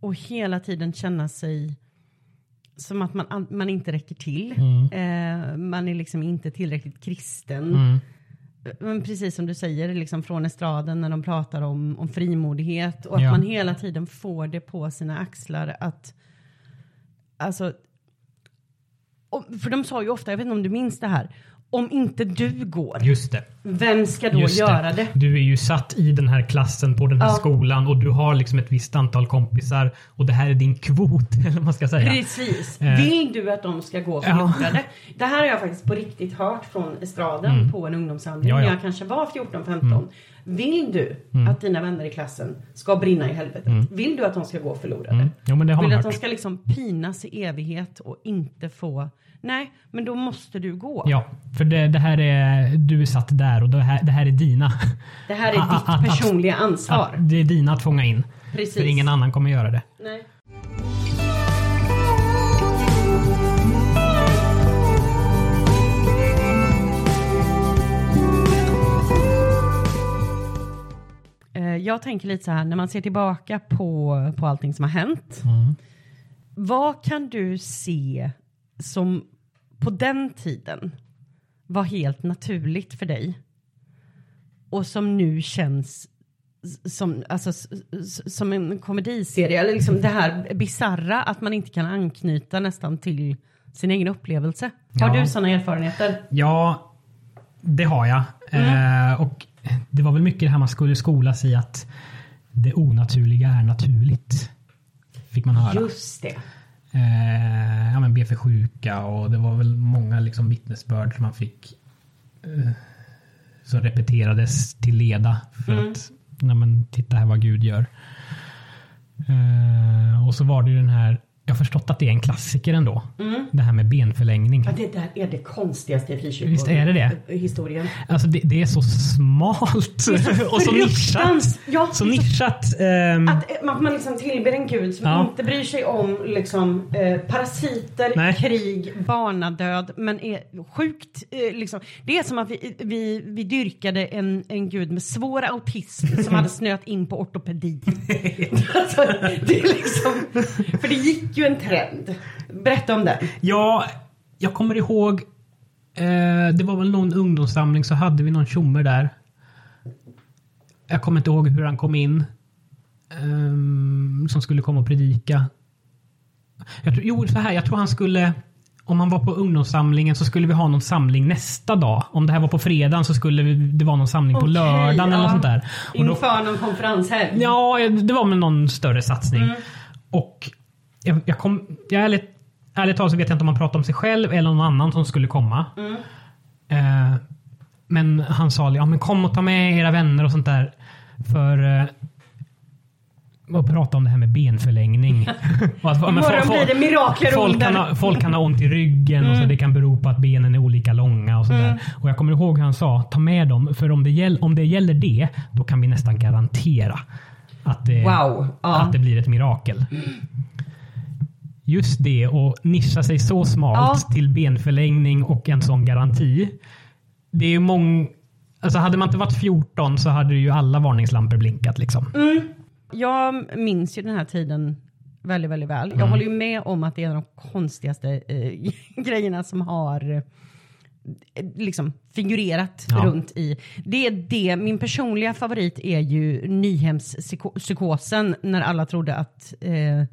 och hela tiden känna sig som att man, man inte räcker till. Eh, man är liksom inte tillräckligt kristen. Mm. Men precis som du säger, liksom från estraden när de pratar om, om frimodighet och att Ja. man hela tiden får det på sina axlar att alltså för de sa ju ofta, jag vet inte om du minns det här, om inte du går, Just det. Vem ska då Just göra det? Du är ju satt i den här klassen på den här Ja. skolan och du har liksom ett visst antal kompisar och det här är din kvot, eller vad man ska säga. Precis. Eh. Vill du att de ska gå Ja. förlorade? Det här har jag faktiskt på riktigt hört från estraden på en ungdomssamling Mm. Ja, ja. när jag kanske var 14-15. Vill du Mm. att dina vänner i klassen ska brinna i helvetet? Vill du att de ska gå förlorade? Mm. Jo, det Vill du att de ska liksom pinas i evighet och inte få... Nej, men då måste du gå. Ja, för det, det här är, du är satt där och det här, det här är dina. Det här är ditt att- att- personliga ansvar. Att det är dina att fånga in. Precis. För ingen annan kommer göra det. Nej. Eh, Jag tänker lite så här, när man ser tillbaka på, på allting som har hänt. Mm. Vad kan du se som på den tiden var helt naturligt för dig? Och som nu känns som, alltså, som en komediserie, eller liksom det här bizarra att man inte kan anknyta nästan till sin egen upplevelse. Har Ja. du sådana erfarenheter? Ja, det har jag. Mm. Eh, och det var väl mycket det här man skulle skolas i att det onaturliga är naturligt. Fick man höra. Just det. Eh, ja, men be för sjuka och det var väl många liksom vittnesbörd som man fick eh, som repeterades till leda för Mm. att nej, men, titta här vad Gud gör. Eh, och så var det ju den här jag har förstått att det är en klassiker ändå. Det här med benförlängning. Mm. Ja, det där är det konstigaste i. Visst är det det? Historien. Alltså det, det är så smalt och så nischat. ja, så är så- nischat. ehm, Att eh, man, man liksom tillber en gud som Ja. inte bryr sig om liksom, eh, parasiter, Nej. krig, barnadöd, men är sjukt... Eh, liksom. Det är som att vi, vi, vi dyrkade en, en gud med svår autism som hade snöat in på ortopedi. alltså, det är liksom, för det gick ju en trend. Berätta om den. Ja, jag kommer ihåg Eh, det var väl någon ungdomssamling så hade vi någon tjomme där. Jag kommer inte ihåg hur han kom in. Ehm, som skulle komma och predika. Jag tror, jo, så här. Jag tror han skulle... Om han var på ungdomssamlingen så skulle vi ha någon samling nästa dag. Om det här var på fredagen så skulle vi- det vara någon samling på lördagen eller ja. något sånt där. Och då, Inför någon konferenshelg. Ja, det var med någon större satsning. Mm. Och jag, jag kom, jag ärligt, ärligt talat så vet jag inte om han pratade om sig själv eller någon annan som skulle komma. Mm. Eh, men han sa ja men kom och ta med era vänner och sånt där. För eh, och prata om det här med benförlängning. och att, ja, men Imorgon fo- blir det mirakler folk, kan ha, folk kan ha ont i ryggen och så det kan bero på att benen är olika långa och sådär. Och jag kommer ihåg hur han sa, ta med dem. För om det, gäll, om det gäller det, då kan vi nästan garantera att det, Wow, ja. att det blir ett mirakel. Just det, och nischa sig så smalt Ja. till benförlängning och en sån garanti. Det är ju många... Alltså hade man inte varit 14 så hade ju alla varningslampor blinkat liksom. Jag minns ju den här tiden väldigt, väldigt väl. Mm. Jag håller ju med om att det är en av de konstigaste eh, grejerna som har eh, liksom figurerat Ja. runt i. Det är det, min personliga favorit är ju nyhemspsykosen när alla trodde att eh,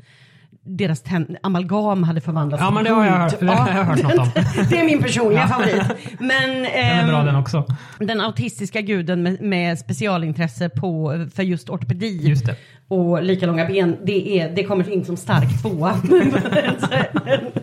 deras tänd- amalgam hade förvandlats Ja, men det har jag hört- har jag hört något om. det är min personliga favorit. Men, Den är bra den också. den autistiska guden med, med specialintresse på, för just ortopedi Just och lika långa ben, det, är, det kommer in som stark tvåa.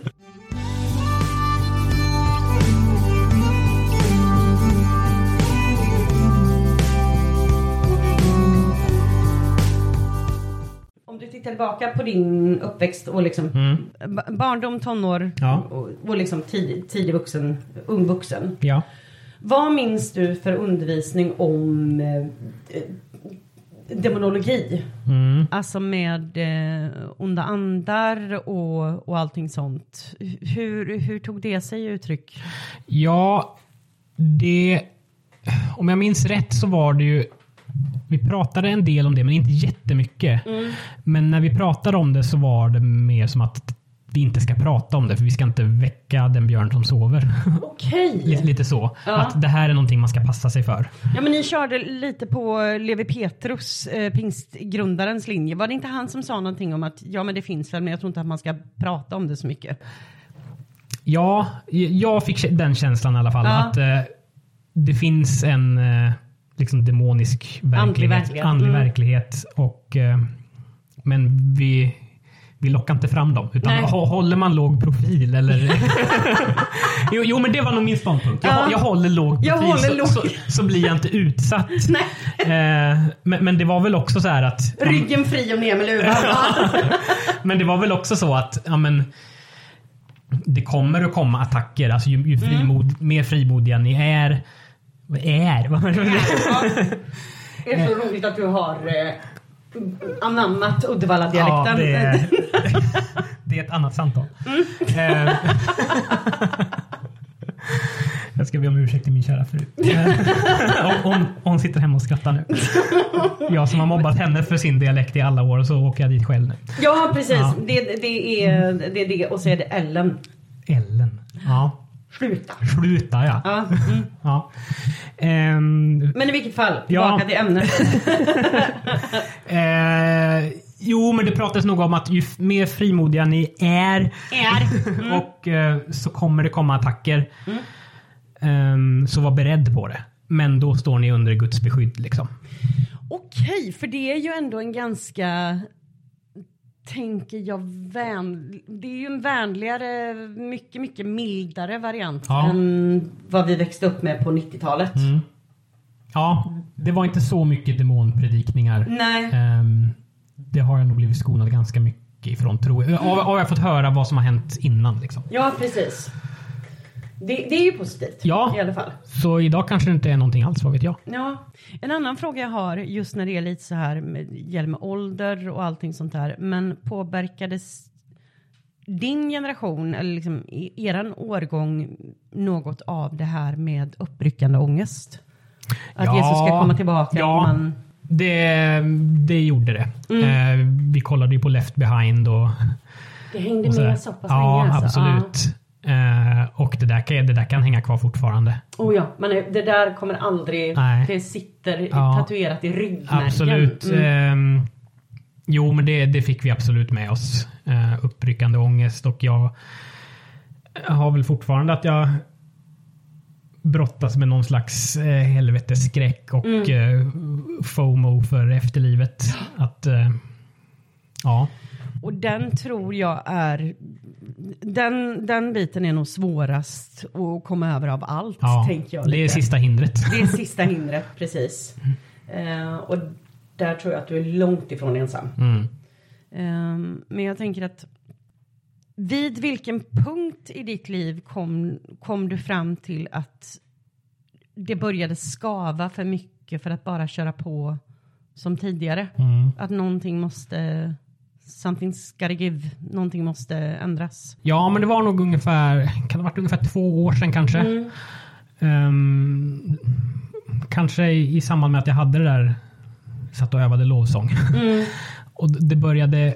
tittar tillbaka på din uppväxt och liksom ba- barndom, tonår Mm. Ja. och, och liksom tidig, tidig vuxen, ung vuxen. Ja. Vad minns du för undervisning om eh, demonologi? Mm. Alltså med eh, onda andar och, och allting sånt. Hur, hur tog det sig uttryck? Ja, det... Om jag minns rätt så var det ju... Vi pratade en del om det, men inte jättemycket. Men när vi pratade om det så var det mer som att vi inte ska prata om det, för vi ska inte väcka den björn som sover. Okej. lite, lite så. Ja. Att det här är någonting man ska passa sig för. Ja men ni körde lite på Levi Petrus, eh, pingstgrundarens linje. Var det inte han som sa någonting om att ja men det finns väl men jag tror inte att man ska prata om det så mycket? Ja, jag fick den känslan i alla fall. Ja. Att eh, det finns en eh, liksom demonisk verklighet. verklighet. andlig Mm. verklighet och, eh, men vi, vi lockar inte fram dem. Utan Nej. håller man låg profil eller... jo, jo, men det var nog min ståndpunkt. Jag, Ja. jag håller låg profil håller så, låg. så, så blir jag inte utsatt. Eh, men, men det var väl också så här att... Ryggen fri och ner med luvan. Men det var väl också så att ja, men, det kommer att komma attacker. Alltså, ju, ju frimod, mer frimodiga ni är. Är? Vad det? Är så roligt att du har eh, anammat Ja, Uddevalla-dialekten. det, är, det är ett annat samtal. Eh, Jag ska be om ursäkt till min kära fru. Eh, hon, hon, hon sitter hemma och skrattar nu. Jag som har mobbat henne för sin dialekt i alla år och så åker jag dit själv nu. Ja, precis. Ja. Det, det, är, det är det. Och så är det Ellen. Ellen. Ja. Sluta. Sluta ja. Ja. Mm. ja. Ehm, Men i vilket fall, tillbaka Ja. till ämnet. Eh, jo, men det pratades nog om att ju mer frimodiga ni är Är. och eh, så kommer det komma attacker. Ehm, så var beredd på det. Men då står ni under Guds beskydd. Liksom. Okej, för det är ju ändå en ganska tänker jag vän... Det är ju en vänligare, mycket, mycket mildare variant Ja. än vad vi växte upp med på 90-talet. Ja, det var inte så mycket demonpredikningar. Nej. Ehm, det har jag nog blivit skonad ganska mycket ifrån tror jag. Har, har jag fått höra vad som har hänt innan. Liksom. Ja, precis. Det, det är ju positivt Ja. i alla fall. Så idag kanske det inte är någonting alls, vad vet jag. Ja, en annan fråga jag har just när det är lite så här med, gäller med ålder och allting sånt där. Men påverkades din generation eller liksom i- eran årgång något av det här med uppryckande ångest? Att Ja, Jesus ska komma tillbaka? ja. Man, Det, det gjorde det. Mm. Eh, vi kollade ju på Left behind och det hängde med så pass ja, länge alltså. absolut. Eh, och det där, kan, det där kan hänga kvar fortfarande. Oh ja, men det där kommer aldrig... Nej. Det sitter Ja. tatuerat i ryggmärgen. Absolut. Mm. Ehm, jo, men det, det fick vi absolut med oss. Uh, uppryckande ångest och jag har väl fortfarande att jag brottas med någon slags uh, helvetesskräck och Mm. eh, FOMO för efterlivet. Att, eh, ja. Och den tror jag är... Den, den biten är nog svårast att komma över av allt, ja tänker jag. det är sista hindret. Det är sista hindret, precis. Eh, och där tror jag att du är långt ifrån ensam. Mm. Ehm, men jag tänker att vid vilken punkt i ditt liv kom, kom du fram till att det började skava för mycket för att bara köra på som tidigare? Mm. Att någonting måste, something's gotta give, någonting måste ändras. Ja, men det var nog ungefär, kan det ha varit ungefär två år sedan kanske. Mm. Ehm, kanske i, samband med att jag hade det där, satt och övade lovsång. Mm. och det började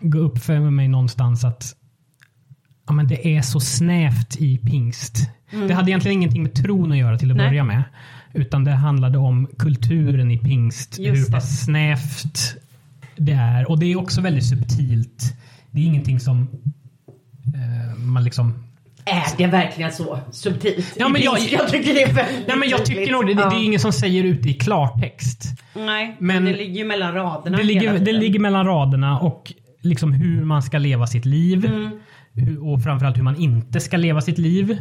gå upp för mig någonstans att ja, men det är så snävt i pingst. Det hade egentligen ingenting med tron att göra till att Mm. Nej. börja med. Utan det handlade om kulturen i pingst. Just hur det. pass snävt det är. Och det är också väldigt subtilt. Det är ingenting som eh, man liksom Är det verkligen så subtilt? Ja, men jag- jag tycker det är väldigt Nej, men jag tycker tydligt. nog det, det, Ja. det är ingen som säger ut i klartext. Nej, men- men det ligger ju mellan raderna Det ligger, det ligger mellan raderna och liksom hur man ska leva sitt liv. Mm. Och framförallt hur man inte ska leva sitt liv.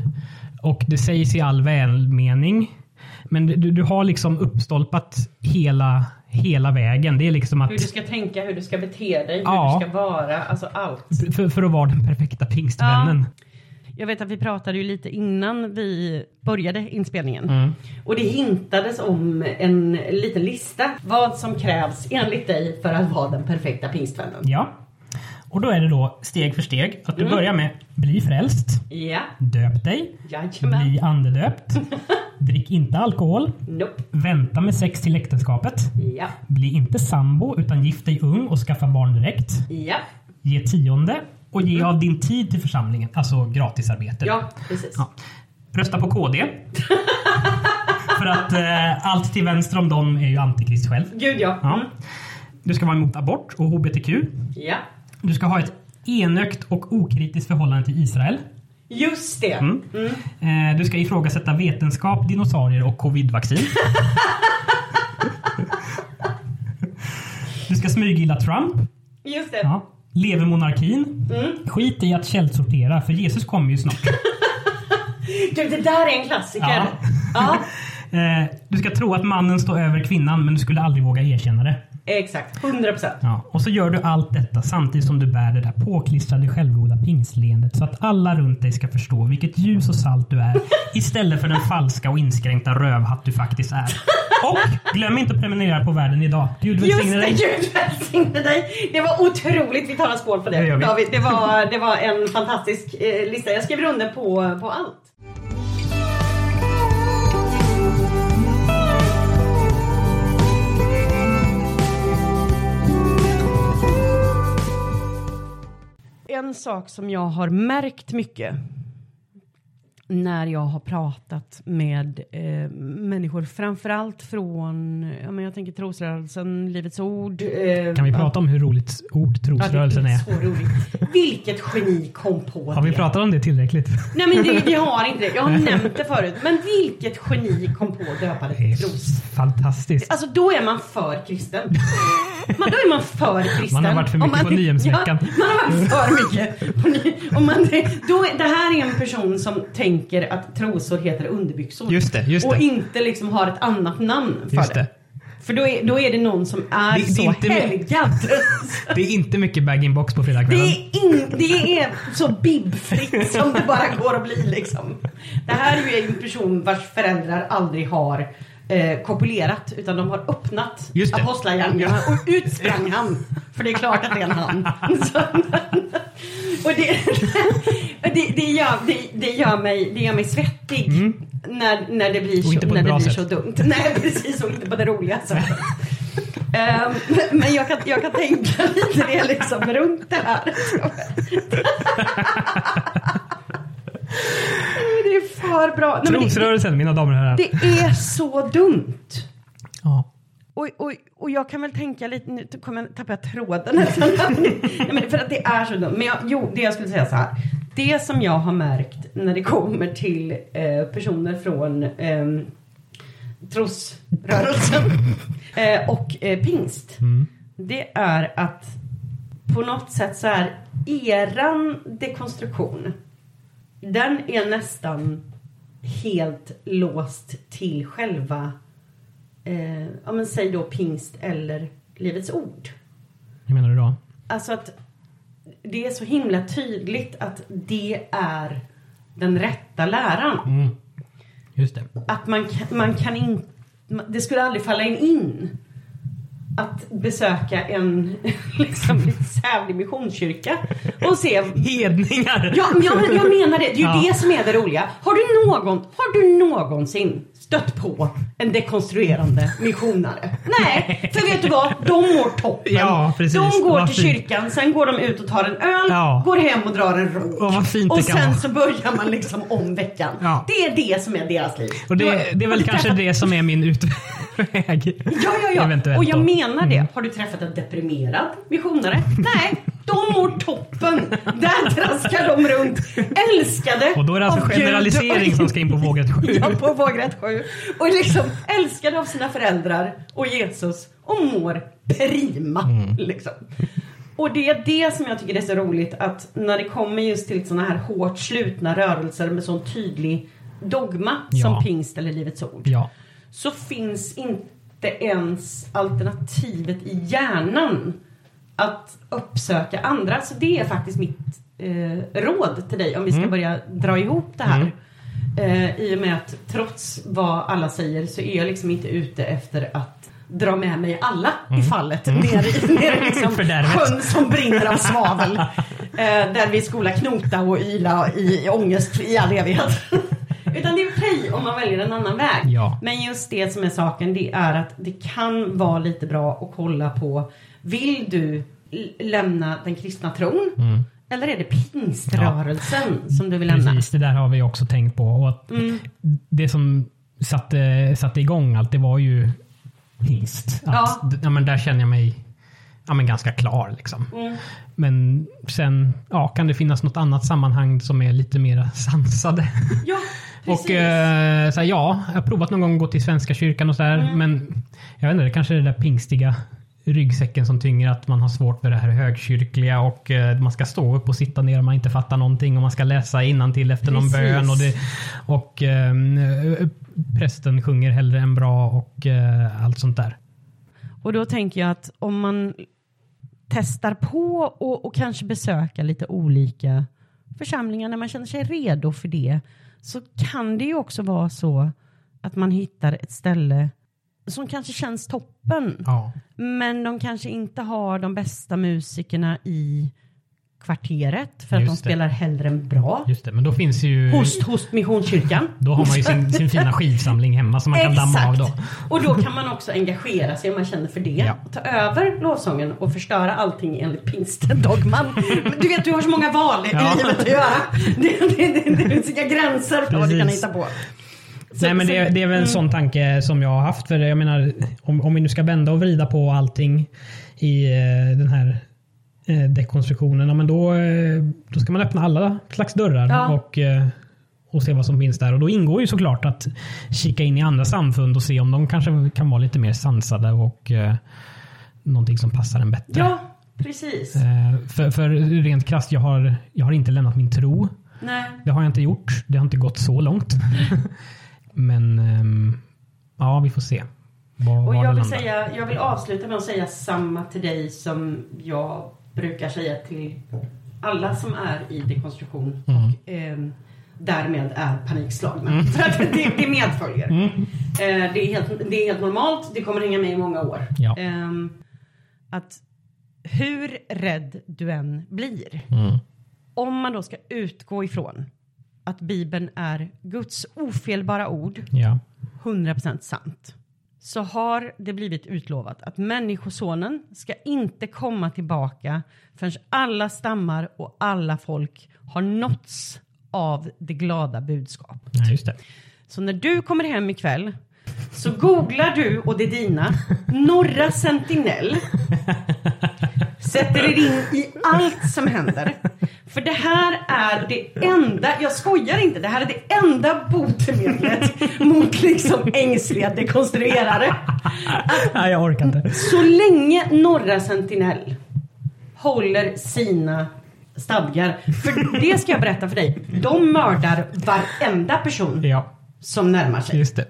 Och det sägs i all välmening. Men du, du har liksom uppstolpat hela, hela vägen. Det är liksom att Hur du ska tänka, hur du ska bete dig, Ja. hur du ska vara, alltså allt. för, för att vara den perfekta pingstvännen. Jag vet att vi pratade ju lite innan vi började inspelningen. Mm. Och det hintades om en liten lista. Vad som krävs enligt dig för att vara den perfekta pingstvännen. Ja. Och då är det då steg för steg. Att du Mm. börjar med bli frälst. Ja, Döp dig. jajamän. Bli andedöpt. Drick inte alkohol. Nope. Vänta med sex till äktenskapet. Ja, Bli inte sambo utan gift dig ung och skaffa barn direkt. ja, Ge tionde och ge av din tid till församlingen. Alltså gratisarbete. ja, precis. Ja. Rösta på KD. För att eh, allt till vänster om dem är ju antikrist själv. Gud ja. Ja. Mm. Du ska vara emot abort och HBTQ. Ja, Du ska ha ett enögt och okritiskt förhållande till Israel. just det. Mm. Eh, du ska ifrågasätta vetenskap, dinosaurier och covidvaccin. du ska smygilla Trump. Just det. Ja. Lever monarkin. Mm. Skit i att källsortera för Jesus kommer ju snart. Du, det där är en klassiker. Ja. Ja, Eh, du ska tro att mannen står över kvinnan men du skulle aldrig våga erkänna det. exakt. 100 procent. Ja. Och så gör du allt detta samtidigt som du bär det där påklistrade självgoda pingstleendet så att alla runt dig ska förstå vilket ljus och salt du är istället för den falska och inskränkta rövhatt du faktiskt är. Och glöm inte att prenumerera på Världen idag. Gud Just välsigne det, dig. Gud välsigne dig. Det var otroligt. Vi tar en skål på det. Det. David. Det, var, det var en fantastisk eh, lista. Jag skriver under på, på allt. En sak som jag har märkt mycket när jag har pratat med eh, människor, framförallt från, ja, men jag tänker trosrörelsen, Livets Ord. Eh, Kan vi prata om hur roligt ord trosrörelsen ja, är? det är så roligt. Vilket geni kom på Har vi det? pratat om det tillräckligt? Nej men det, vi har inte det. Jag har nämnt det förut. Men vilket geni kom på att döpa det Det till tros? fantastiskt. Alltså då är man för kristen. Man, då är man för kristen. Man har varit för mycket man, på Nyhemsveckan. Ja, man har varit för mycket. På ny, om man, då, det här är en person som tänker att trosor heter underbyxor. Just det, just Och det. inte liksom har ett annat namn för Just det. det. För då är, då är det någon som är Det- det är så inte helgad. Det är inte mycket bag-in-box på Det fredagskvällen. är, in, det är så bibfritt som det bara går att bli liksom. Det här är ju en person vars föräldrar aldrig har eh, kopulerat utan de har öppnat apostlagärningarna och ut sprang han. För det är klart att det är en han. Så, och det, det, det, gör, det, gör mig, det gör mig svettig när, när det blir, Mm. Så, när det blir sätt. så dumt. Nej precis, och inte på det roliga sättet. Ehm, men jag kan, jag kan tänka lite det liksom runt det här. för bra. Nej, men det, Trosrörelsen, mina damer och herrar. det är så dumt. Ja. Och, och, och jag kan väl tänka lite, nu kommer jag tappa tråden nästan. Nej, men för att det är så dumt. Men jag, jo, det jag skulle säga så här. Det som jag har märkt när det kommer till eh, personer från eh, trosrörelsen eh, och eh, pingst. Det är att på något sätt så är eran dekonstruktion. Den är nästan helt låst till själva eh, ja men säg då pingst eller Livets Ord. Hur menar du då? Alltså att det är så himla tydligt att det är den rätta läran. Mm. Just det. Att man, man kan inte, det skulle aldrig falla in att besöka en liksom sävlig missionskyrka och se Hedningar! Ja, men jag, jag menar det. Det är ju Ja. det som är det roliga. Har du, någon, har du någonsin stött på en dekonstruerande missionare? Nej, för vet du vad? De mår toppen. Ja, precis. De går till kyrkan, sen går de ut och tar en öl, Ja. går hem och drar en ro. Och vad fint och sen så börjar man liksom om veckan. Ja. Det är det som är deras liv. Och det, det är väl kanske det som är min utväg. Ja, ja, ja. Eventuellt och jag då. menar det. Mm. Har du träffat en deprimerad missionare? Nej, de mår toppen. Där traskar de runt. Älskade Och då är det alltså generalisering som ska in på vågrätt sju. Ja, på vågrätt sju. Och liksom älskade av sina föräldrar och Jesus och mår prima. Mm. Liksom. Och det är det som jag tycker är så roligt att när det kommer just till sådana här hårt slutna rörelser med sån tydlig dogma Ja. som pingst eller Livets Ord Ja. Så finns inte ens alternativet i hjärnan att uppsöka andra. Så det är faktiskt mitt eh, råd till dig om vi ska Mm. börja dra ihop det här. Eh, I och med att trots vad alla säger så är jag liksom inte ute efter att dra med mig alla i fallet ner i, ner i liksom Mm. Sjön som brinner av svavel. Eh, där vi skola knota och yla i, i ångest i all evighet. Utan det är okej om man väljer en annan väg. Ja. Men just det som är saken det är att det kan vara lite bra att kolla på Vill du lämna den kristna tron? Eller är det pingströrelsen som du vill lämna? Precis, det där har vi också tänkt på. Och att Mm. Det som satte, satte igång allt, det var ju pingst. Att, Ja. ja, men där känner jag mig ja, men ganska klar. Liksom. Mm. Men sen ja, kan det finnas något annat sammanhang som är lite mer sansade. Ja. Och eh, så här, ja, jag har provat någon gång att gå till Svenska kyrkan och sådär. Mm. Men jag vet inte, det kanske är det där pingstiga ryggsäcken som tynger att man har svårt för det här högkyrkliga och eh, man ska stå upp och sitta ner och man inte fattar någonting och man ska läsa till efter någon Precis. bön och, det, och eh, prästen sjunger hellre än bra och eh, allt sånt där. Och då tänker jag att om man testar på och, och kanske besöka lite olika församlingar när man känner sig redo för det så kan det ju också vara så att man hittar ett ställe som kanske känns toppen. Ja, Men de kanske inte har de bästa musikerna i kvarteret för att Just de det. spelar hellre än bra. just det. Men då finns ju... Host, host, Missionskyrkan. Då har man ju sin, sin fina skivsamling hemma som man kan damma av då. Och då kan man också engagera sig om man känner för det. Ja. Och ta över lovsången och förstöra allting enligt pingstdogman. Du vet, du har så många val i Ja. livet att göra. Det, det, det, det finns inga gränser för vad du kan hitta på. Så- Nej men det, så- det är väl en sån tanke som jag har haft. För jag menar, om, om vi nu ska vända och vrida på allting i eh, den här eh, dekonstruktionen. Men då, eh, då ska man öppna alla slags dörrar Ja. och, eh, och se vad som finns där. Och då ingår ju såklart att kika in i andra samfund och se om de kanske kan vara lite mer sansade och eh, någonting som passar en bättre. Ja, precis. Eh, för, för rent krasst, jag har, jag har inte lämnat min tro. Nej. Det har jag inte gjort. Det har inte gått så långt. Men ehm, ja, vi får se. Var, Och jag vill, landar. säga, jag vill avsluta med att säga samma till dig som jag brukar säga till alla som är i dekonstruktion Mm. och ehm, därmed är panikslagna. För att det, det medföljer. Mm. Eh, det, är helt, det är helt normalt, det kommer hänga med i många år. Ja. Ehm, att hur rädd du än blir, Mm. om man då ska utgå ifrån att Bibeln är Guds ofelbara ord, Ja. 100% sant så har det blivit utlovat att människosonen ska inte komma tillbaka förrän alla stammar och alla folk har nåtts av det glada budskapet. Ja, just det. Så när du kommer hem ikväll så googlar du och det dina Norra Sentinell. Sätter er in i allt som händer. För det här är det enda, jag skojar inte, det här är det enda botemedlet mot liksom ängsliga dekonstruerare. Nej, jag orkar inte. Så länge Norra Sentinell håller sina stadgar, för det ska jag berätta för dig, de mördar varenda person Ja, som närmar sig. just det.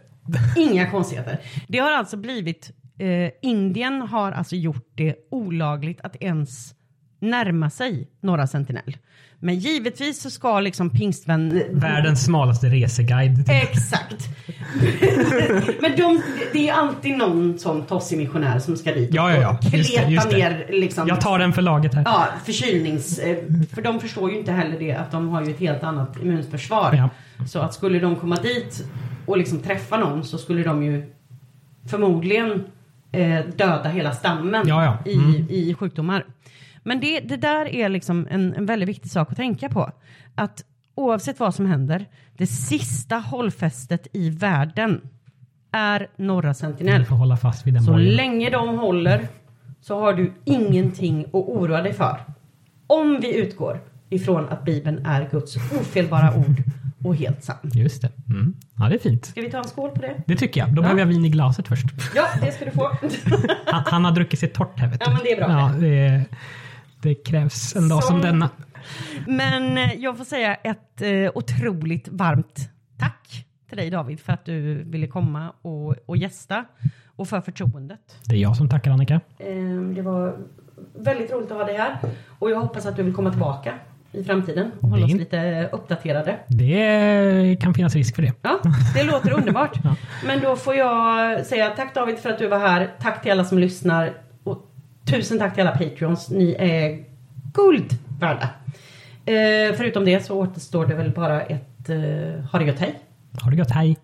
Inga konstigheter. Det har alltså blivit, eh, Indien har alltså gjort det olagligt att ens närma sig Norra Sentinell. Men givetvis så ska liksom pingstvän... Världens smalaste reseguide. Exakt. Men de, det är alltid någon sån tossig missionär som ska dit Ja, ja, ja. och Just det, kleta just ner liksom... Jag tar den för laget här. Ja, förkylnings... eh, För de förstår ju inte heller det att de har ju ett helt annat immunförsvar. Ja. Så att skulle de komma dit och liksom träffa någon så skulle de ju förmodligen eh, döda hela stammen Ja, ja. I, Mm. i sjukdomar. Men det, det där är liksom en, en väldigt viktig sak att tänka på. Att oavsett vad som händer, det sista hållfästet i världen är Norra Sentinell. Får hålla fast vid den Så bollen. länge de håller så har du ingenting att oroa dig för. Om vi utgår ifrån att Bibeln är Guds ofelbara ord och helt sann. Just det. Mm. Ja, det är fint. Ska vi ta en skål på det? Det tycker jag. Då behöver jag vin i glaset först. Ja, det ska du få. Han, han har druckit sig torrt här vet du. Ja, men det är bra. Ja, det, det krävs en dag som, Som- denna. Men eh, jag får säga ett eh, otroligt varmt tack till dig David för att du ville komma och, och gästa och för förtroendet. Det är jag som tackar Annika. Eh, det var väldigt roligt att ha dig här och jag hoppas att du vill komma tillbaka i framtiden och hålla oss lite uppdaterade. Det kan finnas risk för det. Ja, det låter underbart. Ja. Men då får jag säga tack David för att du var här. Tack till alla som lyssnar. Och tusen tack till alla Patreons. Ni är guld värda. Eh, förutom det så återstår det väl bara ett eh, ha det gött hej. Ha det gott, hej!